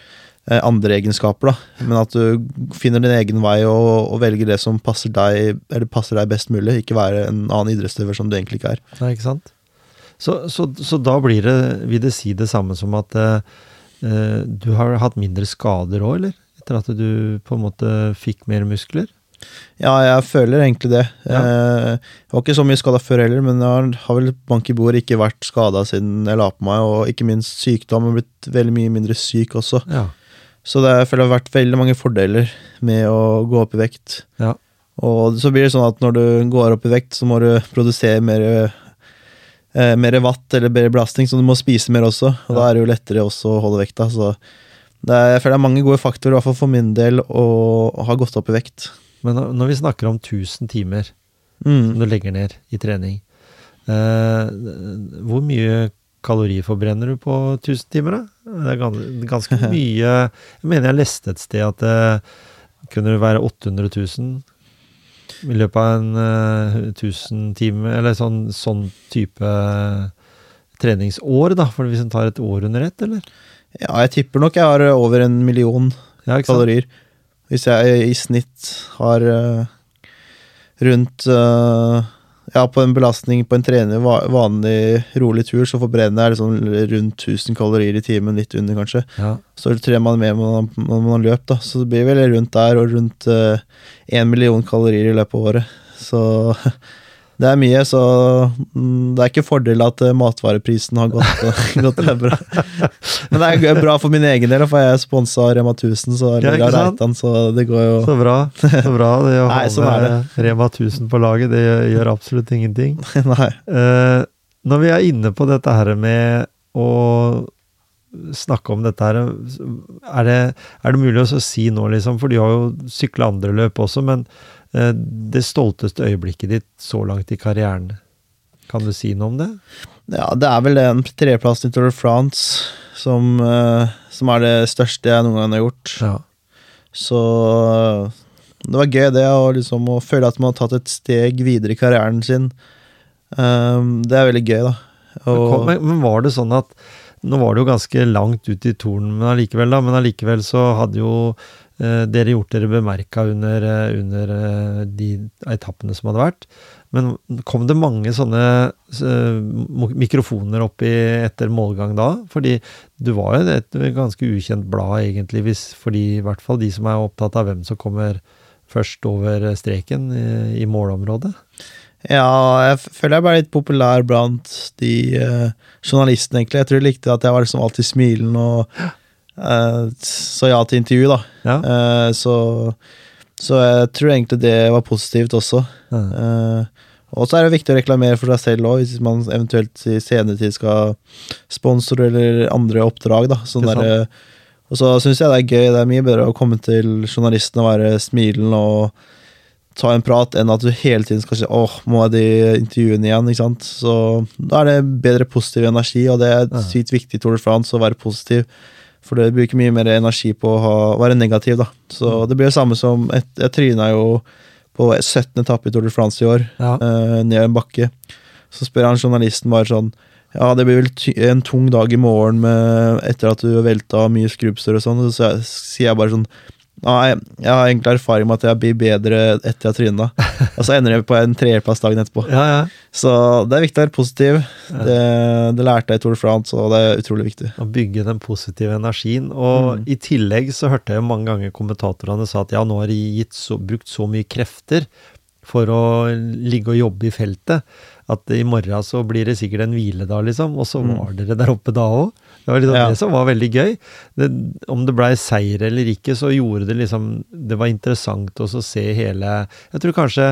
andre egenskaper, da. Men at du finner din egen vei og, og, velger det som passer deg, eller passer deg best mulig. Ikke være en annen idrettsutøver som du egentlig ikke er. Nei, ikke sant? Så, så, så, da blir det, vil det si det samme som at eh, du har hatt mindre skader òg, eller? Etter at du på en måte fikk mer muskler? Ja, jeg føler egentlig det. Ja. Jeg var ikke så mye skada før heller, men jeg har vel bank i bord ikke vært skada siden jeg la på meg, og ikke minst sykdom. Jeg har blitt veldig mye mindre syk også. Ja. Så det, jeg føler det har vært veldig mange fordeler med å gå opp i vekt. Ja. Og så blir det sånn at når du går opp i vekt, så må du produsere mer, eh, mer watt eller bedre belastning, så du må spise mer også. Og ja. da er det jo lettere også å holde vekta. Så er, jeg føler det er mange gode faktorer, i hvert fall for min del, å, å ha gått opp i vekt. Men når vi snakker om 1000 timer mm. som du legger ned i trening, eh, hvor mye kaloriforbrenner du på 1000 timer, da? Det er ganske [laughs] mye Jeg mener jeg leste et sted at det kunne være 800 000 i løpet av en uh, eh, 1000 time, eller sånn, sånn type treningsår, da, for hvis en tar et år under ett, eller? Ja, jeg tipper nok jeg har over en million ja, kalorier. Hvis jeg i snitt har uh, rundt uh, ja, på en belastning på en trener, vanlig rolig tur, så forbrenner jeg liksom rundt 1000 kalorier i timen, litt under kanskje. Ja. Så trer man med når man har løpt, da. Så det blir vel rundt der, og rundt én uh, million kalorier i løpet av året. Så [laughs] Det er mye, så mm, det er ikke fordel at eh, matvareprisen har gått, [laughs] gått bra. Men det er bra for min egen del, for jeg er sponsa Rema 1000, så, ja, Reitan, så det går jo Så bra. så bra det å [laughs] Nei, holde Rema 1000 på laget. Det gjør absolutt ingenting. [laughs] Uh, når vi er inne på dette her med å snakke om dette her, er det, er det mulig å si nå, liksom? For de har jo sykla andre løp også, men det stolteste øyeblikket ditt så langt i karrieren? Kan du si noe om det? Ja, det er vel den tredjeplassen i Tour de France som, eh, som, er det største jeg noen gang har gjort. Ja. Så det var gøy, det, å, liksom, å føle at man har tatt et steg videre i karrieren sin. Um, det er veldig gøy, da. Og, men, men, var det sånn at Nå var det jo ganske langt ut i tornen, men allikevel, da, men allikevel så hadde jo Eh, dere gjort dere bemerka under, eh, under, eh, de etappene som hadde vært. Men kom det mange sånne mikrofoner opp i etter målgang da? Fordi du var jo et ganske ukjent blad, egentlig, hvis, fordi i hvert fall de som er opptatt av hvem som kommer først over streken i, i målområdet? Ja, jeg føler jeg ble litt populær blant de uh, journalistene, egentlig. Jeg tror de likte at jeg var liksom alltid smilende og uh, sa ja til intervju, da. Ja. Uh, så, så, jeg tror egentlig det var positivt også. Ja. og så er det viktig å reklamere for seg selv òg, hvis man eventuelt i senere tid skal sponsore eller andre oppdrag. da, sånn der, Og så syns jeg det er gøy. Det er mye bedre å komme til journalisten og være smilende og ta en prat, enn at du hele tiden skal si åh, må jeg de intervjuene igjen? ikke sant? Så da er det bedre positiv energi, og det er sykt viktig i Tour de France å være positiv. For det bruker mye mer energi på å ha, være negativ, da. Så mm. det blir det samme som et, Jeg tryna jo på 17. etappe i Tour de France i år, ja. eh, ned en bakke. Så spør han journalisten bare sånn ja, det blir vel en tung dag i morgen med, etter at du velta mye skrubbsår og sånn. Så sier jeg bare sånn Nei, jeg har egentlig erfaring med at jeg blir bedre etter jeg har tryna. [laughs] Og så ender jeg på en tredjeplass dagen etterpå. Ja, ja. Så det er viktig å være positiv. Ja. Det, det, lærte jeg i Tour de France, og det er utrolig viktig. Å bygge den positive energien. Og mm. i tillegg så hørte jeg jo mange ganger kommentatorene sa at ja, nå har de så, brukt så mye krefter for å ligge og jobbe i feltet at i morgen så blir det sikkert en hviledag, liksom. Og så mm. var dere der oppe da òg. Det var liksom ja. det som var veldig gøy. Det, om det blei seier eller ikke, så gjorde det liksom Det var interessant også å se hele Jeg tror kanskje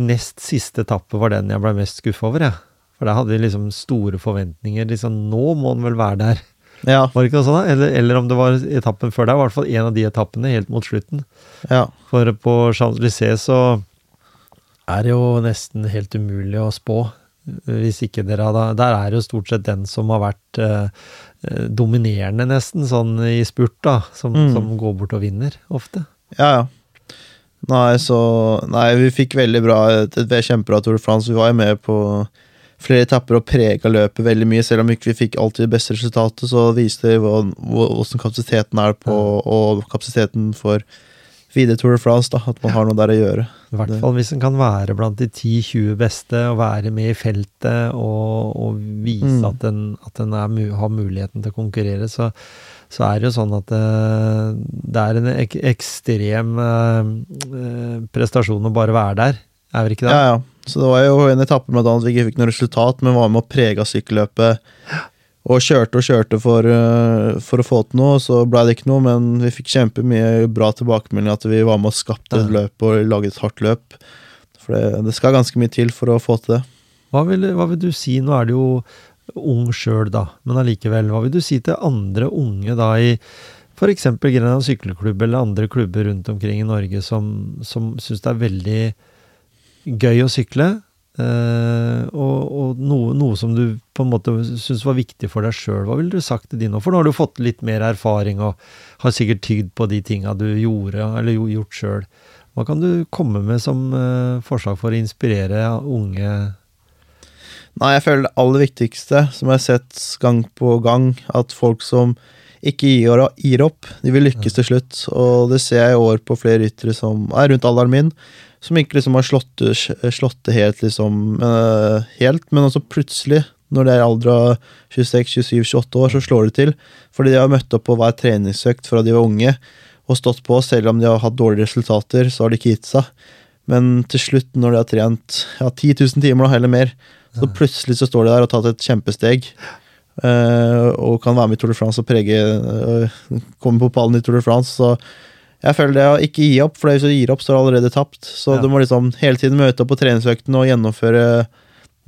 nest siste etappe var den jeg blei mest skuffa over, jeg. For der hadde vi liksom store forventninger. Liksom, nå må han vel være der. Ja. Var det ikke noe sånt? Eller, eller om det var etappen før der. I hvert fall en av de etappene helt mot slutten. Ja. For på Champs-Élysées så er jo nesten helt umulig å spå. Hvis ikke dere hadde Der er jo stort sett den som har vært eh, eh, dominerende, nesten, sånn i spurt, da, som, mm. som, går bort og vinner, ofte. Ja, ja. Nei, så Nei, vi fikk veldig bra et, et kjempebra Tour de France. Vi var jo med på flere etapper og prega løpet veldig mye. Selv om ikke vi fikk alltid det beste resultatet, så viste det hvordan kapasiteten er på, og kapasiteten for videre Tour de France, da, at man har noe der å gjøre. I hvert fall hvis en kan være blant de 10-20 beste og være med i feltet og, og vise mm. at en, at en er, har muligheten til å konkurrere, så, så er det jo sånn at det, eh, det er en ek, ekstrem eh, eh, prestasjon å bare være der. Er det ikke det? Ja, ja. Så det var jo en etappe blant annet vi ikke fikk noe resultat, men var med å prege sykkelløpet og kjørte og kjørte for, uh, for å få til noe, så ble det ikke noe, men vi fikk kjempemye bra tilbakemelding at vi var med og skapte et løp og laget et hardt løp. For det, det, skal ganske mye til for å få til det. Hva vil, hva vil du si, nå er du jo ung sjøl, da, men allikevel, hva vil du si til andre unge da i f.eks. Grenland sykkelklubb eller andre klubber rundt omkring i Norge som, som syns det er veldig gøy å sykle, Uh, og, og noe, noe, som du på en måte syns var viktig for deg sjøl. Hva ville du sagt til de nå? For nå har du fått litt mer erfaring og har sikkert tygd på de tinga du gjorde eller gjort sjøl. Hva kan du komme med som uh, forslag for å inspirere unge Nei, jeg føler det aller viktigste, som jeg har sett gang på gang, at folk som ikke gir, gir opp, de vil lykkes til slutt. Og det ser jeg i år på flere ryttere som er rundt alderen min som ikke liksom har slått, det helt, liksom, uh, helt, men også plutselig, når det er alder av 26-27-28 år, så slår det til. Fordi de har møtt opp på hver treningsøkt fra de var unge, og stått på, selv om de har hatt dårlige resultater, så har de ikke gitt seg. Men til slutt, når de har trent ja, 10 000 timer da, eller mer, så plutselig så står de der og har tatt et kjempesteg. Uh, og kan være med i Tour de France og prege uh, Komme på pallen i Tour de France. Så jeg føler det å ikke gi opp, for hvis du gir opp, så er du allerede tapt. Så ja. du må liksom hele tiden møte opp på treningsøkten og gjennomføre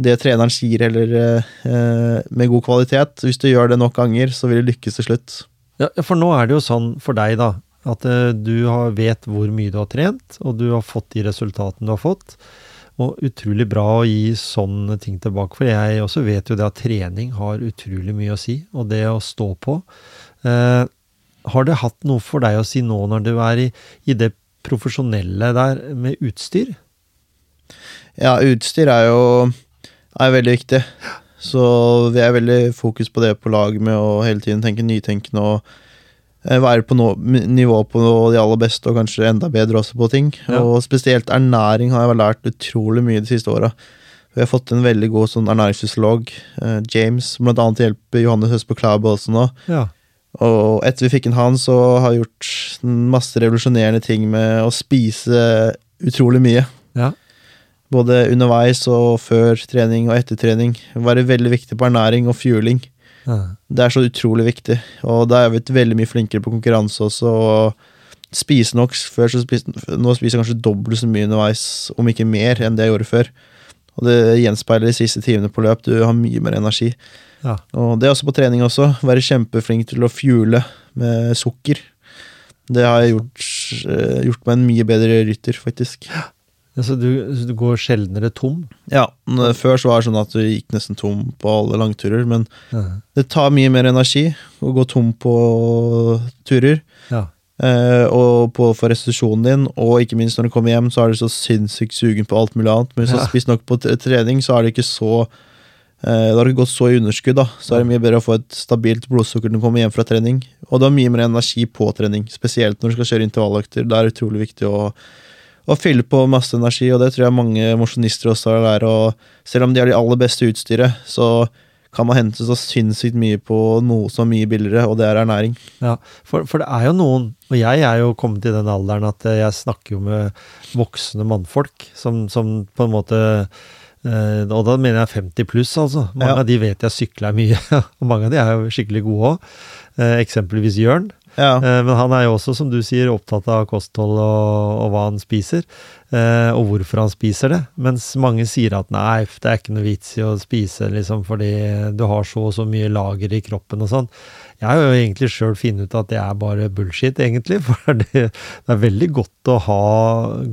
det treneren sier, eller eh, med god kvalitet. Hvis du gjør det nok ganger, så vil du lykkes til slutt. Ja, For nå er det jo sånn for deg, da, at eh, du vet hvor mye du har trent, og du har fått de resultatene du har fått. Og utrolig bra å gi sånne ting tilbake, for jeg også vet jo det at trening har utrolig mye å si, og det å stå på. Eh, har det hatt noe for deg å si nå når du er i, i det profesjonelle der med utstyr? Ja, utstyr er jo er veldig viktig. Så vi er veldig fokus på det på lag med å hele tiden tenke nytenkende og være på no, nivå på de aller beste, og kanskje enda bedre også på ting. Ja. Og spesielt ernæring har jeg lært utrolig mye de siste åra. Vi har fått en veldig god sånn ernæringsfysiolog, eh, James, som annet hjelper Johannes Høst på Klæbo også nå. Ja. Og etter vi fikk inn han, så har jeg gjort masse revolusjonerende ting med å spise utrolig mye. Ja. Både underveis og før trening og etter trening. Være veldig viktig på ernæring og fueling. Det er så utrolig viktig. Og da er jeg veldig mye flinkere på konkurranse også. Og spise nok. Før så spiste, nå spiser jeg kanskje dobbelt så mye underveis, om ikke mer, enn det jeg gjorde før. Og det gjenspeiler de siste timene på løp. Du har mye mer energi. Ja. Og det er også på trening også. Være kjempeflink til å fuele med sukker. Det har jeg gjort, eh, gjort meg en mye bedre rytter, faktisk. Så du, så du går sjeldnere tom? Ja, Før så var det sånn at du gikk nesten tom på alle langturer, men Ja. det tar mye mer energi å gå tom på turer. ja. Eh, og på for restitusjonen din, og ikke minst når du kommer hjem, så er du så sinnssykt sugen på alt mulig annet. Men hvis du Ja. har spist nok på trening, så er det ikke så eh, Da har ikke gått så i underskudd, da. Så er det mye bedre å få et stabilt blodsukker når du kommer hjem fra trening. Og du har mye mer energi på trening, spesielt når du skal kjøre intervalløkter. Det er utrolig viktig å, å fylle på masse energi, og det tror jeg mange mosjonister også har lært. Og selv om de har de aller beste utstyret, så kan man hente så sinnssykt mye på noe som er mye billigere, og det er ernæring. Ja, for, for det er jo noen, og jeg er jo kommet i den alderen at eh, jeg snakker jo med voksne mannfolk som, som på en måte eh, Og da mener jeg 50 pluss, altså. Mange Ja. av de vet jeg sykler mye, [laughs] og mange av de er jo skikkelig gode òg. Eh, eksempelvis Jørn. Ja. Eh, men han er jo også, som du sier, opptatt av kosthold og, og hva han spiser. eh, og hvorfor han spiser det. Mens mange sier at nei, det er ikke noe vits i å spise liksom, fordi du har så og så mye lager i kroppen og sånn. Jeg har jo egentlig sjøl funnet ut at det er bare bullshit, egentlig. [laughs] For det, det er veldig godt å ha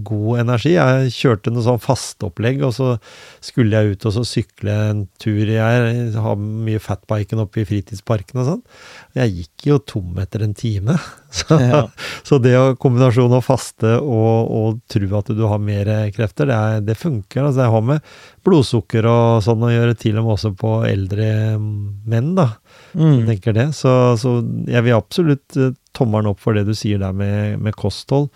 god energi. Jeg kjørte noe sånn fasteopplegg, og så skulle jeg ut og så sykle en tur. Jeg har mye fatbiken oppe i fritidsparken og sånn. Jeg gikk jo tom etter en time. [laughs] Så, Ja. så det å kombinasjonen av faste og, og tro at du har mer krefter, det, er, det funker. Altså, jeg har med blodsukker og sånn å gjøre, til og med også på eldre menn, da. Jeg Mm. tenker det. Så, så jeg vil absolutt eh, tommelen opp for det du sier der med, med kosthold.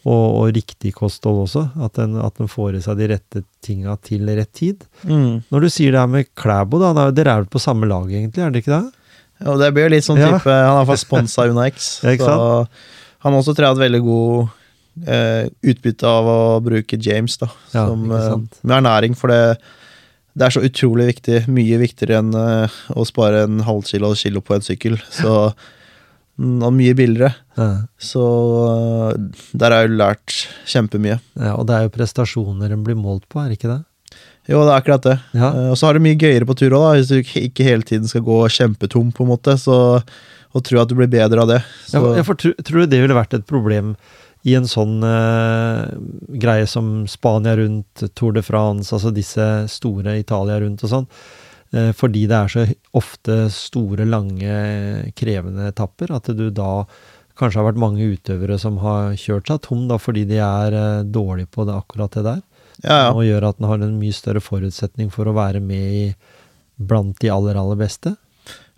Og, og riktig kosthold også. At en, at en får i seg de rette tinga til rett tid. Mm. Når du sier det her med Klæbo, da. Dere er vel på samme lag, egentlig? Er det ikke det? Jo, det blir jo litt sånn Ja. type Han er sponsa Una X. Ja, så han også tror jeg har hatt veldig god eh, utbytte av å bruke James da, Ja, som, ikke eh, med ernæring, for det, det er så utrolig viktig. Mye viktigere enn eh, å spare en halv kilo og kilo på en sykkel. Så, mm, og mye billigere. Ja. Så eh, der har jeg jo lært kjempemye. ja. Og det er jo prestasjoner en blir målt på, er det ikke det? Jo, det er akkurat det. Ja. Eh, Og så har du mye gøyere på tur òg, hvis du ikke hele tiden skal gå kjempetom, på en måte. Så, og tro at du blir bedre av det. Så, Ja, for, tror, tror du det ville vært et problem i en sånn eh, greie som Spania rundt, Tour de France, altså disse store Italia rundt og sånn? Eh, fordi det er så ofte store, lange, krevende etapper, at du da kanskje har vært mange utøvere som har kjørt seg tom da, fordi de er eh, dårlige på det, akkurat det der. ja, ja. Og gjør at den har en mye større forutsetning for å være med i blant de aller, aller beste.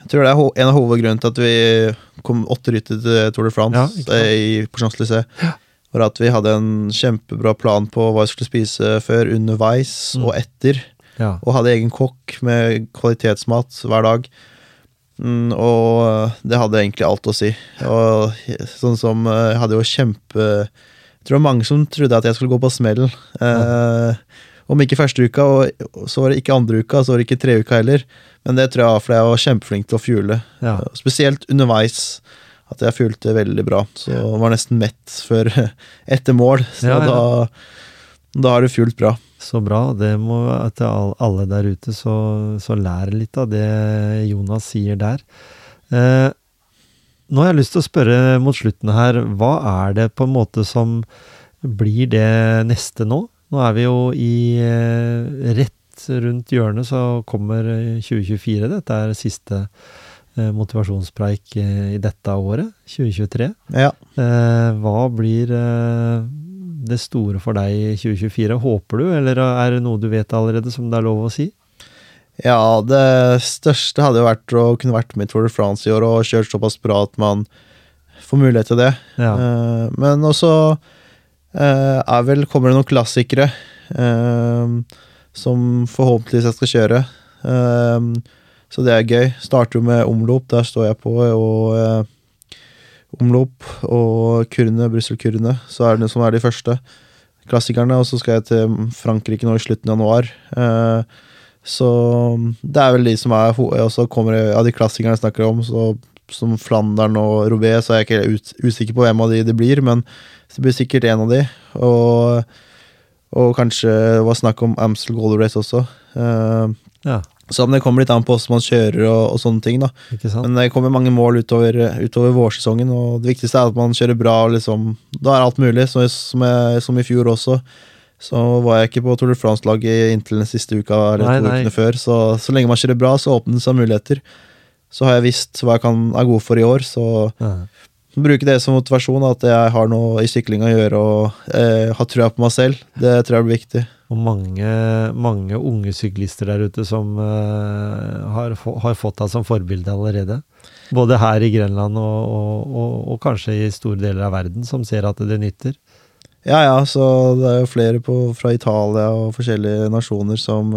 Jeg tror det er en av hovedgrunnene til at vi kom åtte rytter til Tour de France Ja, eh, i, Champs-Élysées. Var at vi hadde en kjempebra plan på hva vi skulle spise før, underveis Mm. og etter. Ja. Og hadde egen kokk med kvalitetsmat hver dag. Mm, og det hadde egentlig alt å si. Og sånn som eh, Jeg hadde jo kjempe Jeg tror det var mange som trodde at jeg skulle gå på smell. Eh, om ikke første uka, og så var det ikke andre uka, så var det ikke tre uka heller. Men det tror jeg var fordi jeg var kjempeflink til å fuele. Ja. Spesielt underveis. At jeg fuelte veldig bra. Så jeg var nesten mett før [laughs] etter mål. Så Ja, ja. da, da har du fuelt bra. Så bra. Det må til alle der ute, så, så lær litt av det Jonas sier der. Eh, nå har jeg lyst til å spørre mot slutten her, hva er det på en måte som blir det neste nå? Nå er vi jo i eh, rett rundt hjørnet, så kommer eh, 2024. Dette er siste eh, motivasjonspreik eh, i dette året, 2023. Ja. Eh, hva blir eh, det store for deg i 2024? Håper du, eller er det noe du vet allerede som det er lov å si? Ja, det største hadde jo vært å kunne vært med i Tour de France i år og kjørt såpass bra at man får mulighet til det. Ja. Eh, men også eh, er vel, kommer det noen klassikere eh, som forhåpentligvis jeg skal kjøre. Um, Så det er gøy. Starter jo med omlop, der står jeg på, og eh, omlop og kurene, Brussel-kurene, så er det som er de første klassikerne. Og så skal jeg til Frankrike nå i slutten av januar. Eh, så det er vel de som er Og så kommer jeg, ja, de klassikerne jeg snakker om, så, som Flandern og Robé, så er jeg ikke helt usikker på hvem av de det blir, men det blir sikkert en av de. Og, og kanskje det var snakk om Amstel Gold Race også. Uh, ja. Så det kommer litt an på hvordan man kjører og, og sånne ting. da. Men det kommer mange mål utover, utover, vårsesongen, og det viktigste er at man kjører bra. og liksom, Da er alt mulig, som, som, jeg, som i fjor også. Så var jeg ikke på Tour de France-laget inntil den siste uka eller nei, to nei. ukene før. Så, så lenge man kjører bra, så åpner det seg muligheter. Så har jeg visst hva jeg kan, er god for i år, så ja. Bruke det som motivasjon. At jeg har noe i sykling å gjøre og eh, har trua på meg selv. Det tror jeg blir viktig og mange, mange, unge syklister der ute som eh, har, har, fått deg som forbilde allerede. Både her i Grenland og, og, og, og, kanskje i store deler av verden, som ser at det nytter. Ja, ja, så det er jo flere på, fra Italia og forskjellige nasjoner som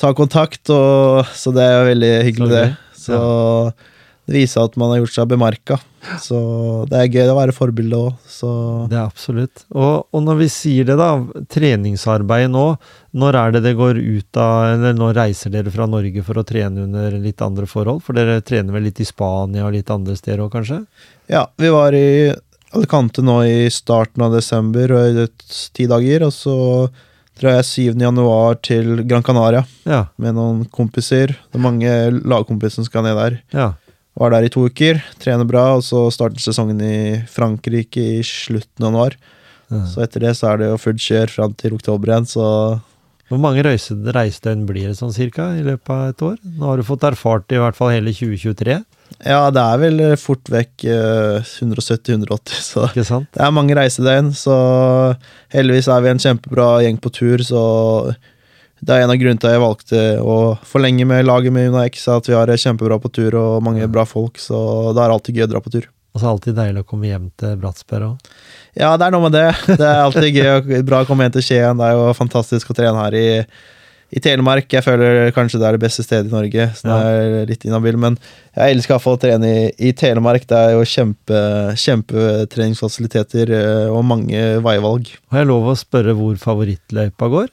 tar kontakt, så det er jo veldig hyggelig, det. Så ja det viser at man har gjort seg bemerka. Så det er gøy å være forbilde òg. Det er absolutt. Og, og, når vi sier det, da, treningsarbeid nå, når er det det går ut av Eller når reiser dere fra Norge for å trene under litt andre forhold? For dere trener vel litt i Spania og litt andre steder òg, kanskje? Ja, vi var i Alicante nå i starten av desember og i ti dager, og så drar jeg 7. januar til Gran Canaria ja. med noen kompiser. Det er mange lagkompiser som skal ned der. Ja. Var der i to uker, trener bra, og så starter sesongen i Frankrike i slutten av januar. Mm. Så etter det så er det jo fullt kjør fram til oktober igjen, så Hvor mange reisedøgn blir det sånn cirka i løpet av et år? Nå har du fått erfart i hvert fall hele 2023? Ja, det er vel fort vekk uh, eh, 170-180, så det er mange reisedøgn. Så heldigvis er vi en kjempebra gjeng på tur, så det er en av grunnene til at jeg valgte å forlenge med laget med Una X. At vi har kjempebra på tur og mange bra folk, så det er alltid gøy å dra på tur. Og så er det alltid deilig å komme hjem til Bratsberg òg. Ja, det er noe med det. Det er alltid gøy og [laughs] bra å komme hjem til Skien. Det er jo fantastisk å trene her i, i Telemark. Jeg føler kanskje det er det beste stedet i Norge, så det er litt inhabil. Men jeg elsker å trene i, i, Telemark. Det er jo kjempe, kjempetreningsfasiliteter eh, og mange veivalg. Har jeg lov å spørre hvor favorittløypa går?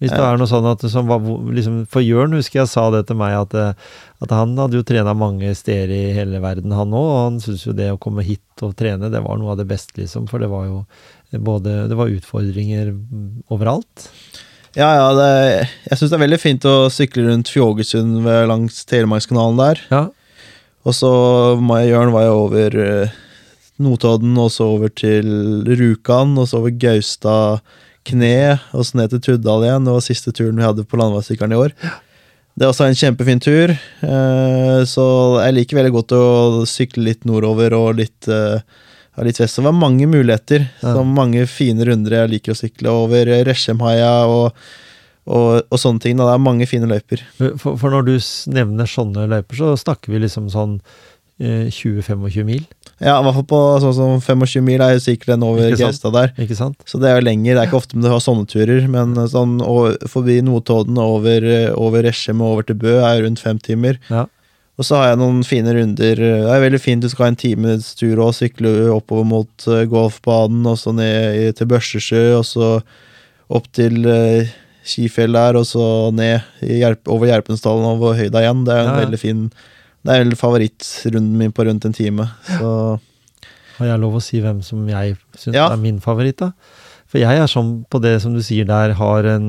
Hvis det er noe sånn at som var, liksom, For Jørn husker jeg sa det til meg, at, eh, at han hadde jo trena mange steder i hele verden, han òg. Og han syntes jo det å komme hit og trene, det var noe av det beste, liksom. For det var jo både Det var utfordringer overalt. Ja, ja. Det, jeg syns det er veldig fint å sykle rundt Fjågesund langs Telemarkskanalen der. Ja. Og så meg og Jørn var jo over eh, Notodden, og så over til Rjukan, og så over Gaustad kne og så ned til Tuddal igjen. Det var siste turen vi hadde på landeveissykkelen i år. Det er også en kjempefin tur, eh, så jeg liker veldig godt å sykle litt nordover og litt, eh, litt vest. Det var mange muligheter, ja. så mange fine runder jeg liker å sykle over Reshemhaia og, og, og, sånne ting. Det er mange fine løyper. For, for når du nevner sånne løyper, så snakker vi liksom sånn 20-25 eh, mil? Ja, i hvert fall på sånn som 25 mil er jo sikkert den over Gaustad der. Ikke sant? Så det er jo lenger. Det er ikke ofte du har sånne turer, men sånn over, forbi Notodden og over, over Resjem og over til Bø er rundt fem timer. Ja. Og så har jeg noen fine runder. Det er veldig fint du skal ha en times tur og sykle oppover mot golfbanen, og så ned til Børsesjø, og så opp til uh, Skifjell der, og så ned over Gjerpensdalen og over høyda igjen. Det er en ja, ja. veldig fin det er vel favorittrunden min på rundt en time. Så. Har jeg lov å si hvem som jeg syns ja. er min favoritt, da? For jeg er sånn på det som du sier der, har en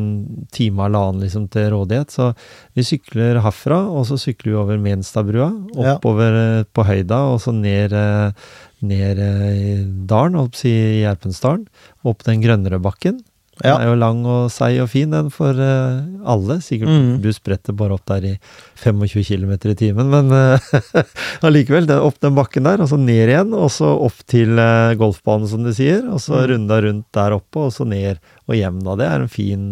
time halvannen liksom til rådighet. Så vi sykler herfra, og så sykler vi over Menstadbrua, oppover ja. Eh, på høyda, og så ned, eh, ned eh, i dalen, holdt på å si Gjerpensdalen. Opp den grønnere bakken. Ja. Den er jo lang og seig og fin, den for uh, alle. Sikkert mm. du spretter bare opp der i 25 km i timen, men [laughs] uh, opp den bakken der, og så ned igjen, og så opp til uh, golfbanen, som du sier. Og så mm. runda rundt der oppe, og så ned og hjem. da. Det er en fin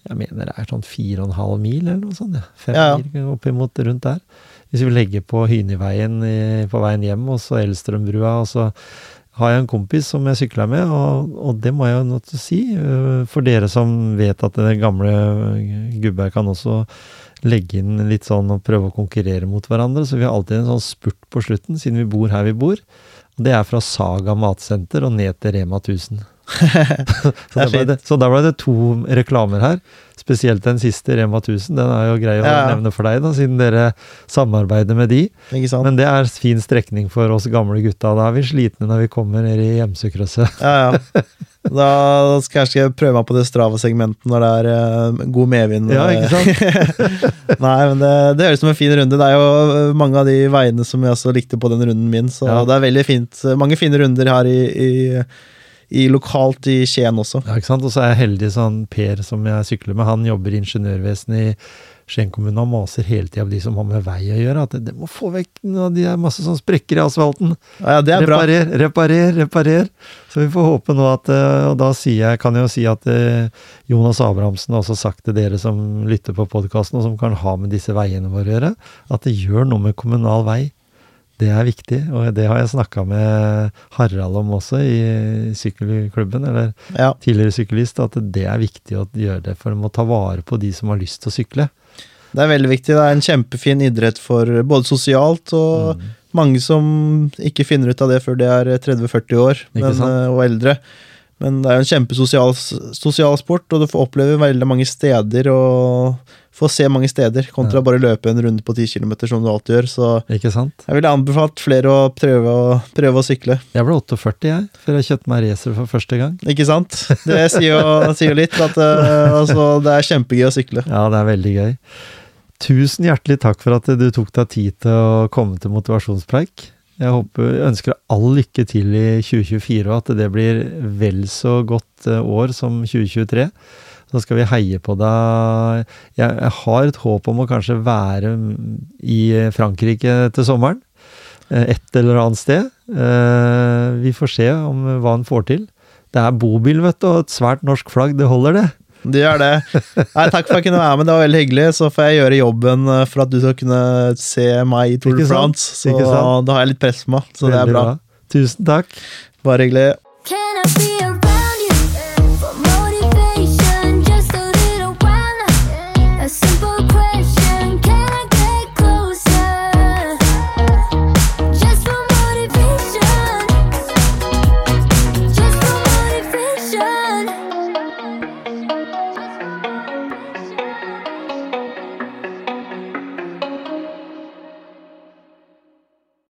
Jeg mener det er sånn 4,5 mil, eller noe sånt. Ja. Fem ja, ja. mil oppimot rundt der. Hvis vi legger på Hyniveien på veien hjem, og så Elstrømbrua, og så har jeg en kompis som jeg sykla med, og, og, det må jeg jo nå si. Øh, for dere som vet at den gamle gubba kan også legge inn litt sånn og prøve å konkurrere mot hverandre. Så vi har alltid en sånn spurt på slutten, siden vi bor her vi bor. Og det er fra Saga matsenter og ned til Rema 1000. [laughs] så, da ble det, så da ble det to reklamer her. Spesielt den siste, Rema 1000. Den er jo grei å ja. nevne for deg, da, siden dere samarbeider med de. Men det er fin strekning for oss gamle gutta. Da er vi slitne når vi kommer ned i Gjemsekrysset. [laughs] Ja, ja. Da skal jeg prøve meg på det Strava-segmentet når det er uh, god medvind. Ja, ikke sant? [laughs] Nei, men det, det høres ut som en fin runde. Det er jo mange av de veiene som jeg også likte på den runden min, så ja. det er veldig fint. Mange fine runder her i, i i lokalt i Skien også. Ja, ikke sant? Og så er jeg heldig sånn Per som jeg sykler med, han jobber i ingeniørvesenet i Skien kommune og maser hele tida på de som har med vei å gjøre. At det, må få vekk noe, de er masse sånn sprekker i asfalten. Ja, det er reparer, bra. reparer, reparer. Så vi får håpe nå at eh, Og da jeg, kan jeg jo si at eh, Jonas Abrahamsen har også sagt til dere som lytter på podkasten, og som kan ha med disse veiene våre å gjøre, at det gjør noe med kommunal vei. Det er viktig, og det har jeg snakka med Harald om også i sykkelklubben, eller ja. tidligere syklist, at det er viktig å gjøre det, for de må ta vare på de som har lyst til å sykle. Det er veldig viktig. Det er en kjempefin idrett for både sosialt og mm. mange som ikke finner ut av det før de er 30-40 år men, eh, og eldre. Men det er jo en kjempesosial sosial sport, og du får oppleve veldig mange steder og få se mange steder, kontra ja. bare løpe en runde på 10 km, som du alltid gjør. Så Ikke sant? jeg ville anbefalt flere å prøve, å prøve å sykle. Jeg ble 48, jeg, før jeg kjøpte meg racer for første gang. Ikke sant? Det sier jo, [laughs] sier litt, at uh, altså, det er kjempegøy å sykle. Ja, det er veldig gøy. Tusen hjertelig takk for at du tok deg tid til å komme til motivasjonspreik. Jeg håper, ønsker all lykke til i 2024, og at det blir vel så godt eh, år som 2023. Så skal vi heie på deg. Jeg, har et håp om å kanskje være i Frankrike til sommeren. Eh, et eller annet sted. Eh, vi får se om hva han får til. Det er bobil, vet du, og et svært norsk flagg. Det holder, det. Det gjør det. Nei, takk for at jeg kunne være med, det var veldig hyggelig. Så får jeg gjøre jobben eh, for at du skal kunne se meg i Tour de France. Så da har jeg litt press på meg, så veldig det er bra. bra. Tusen takk. Bare hyggelig.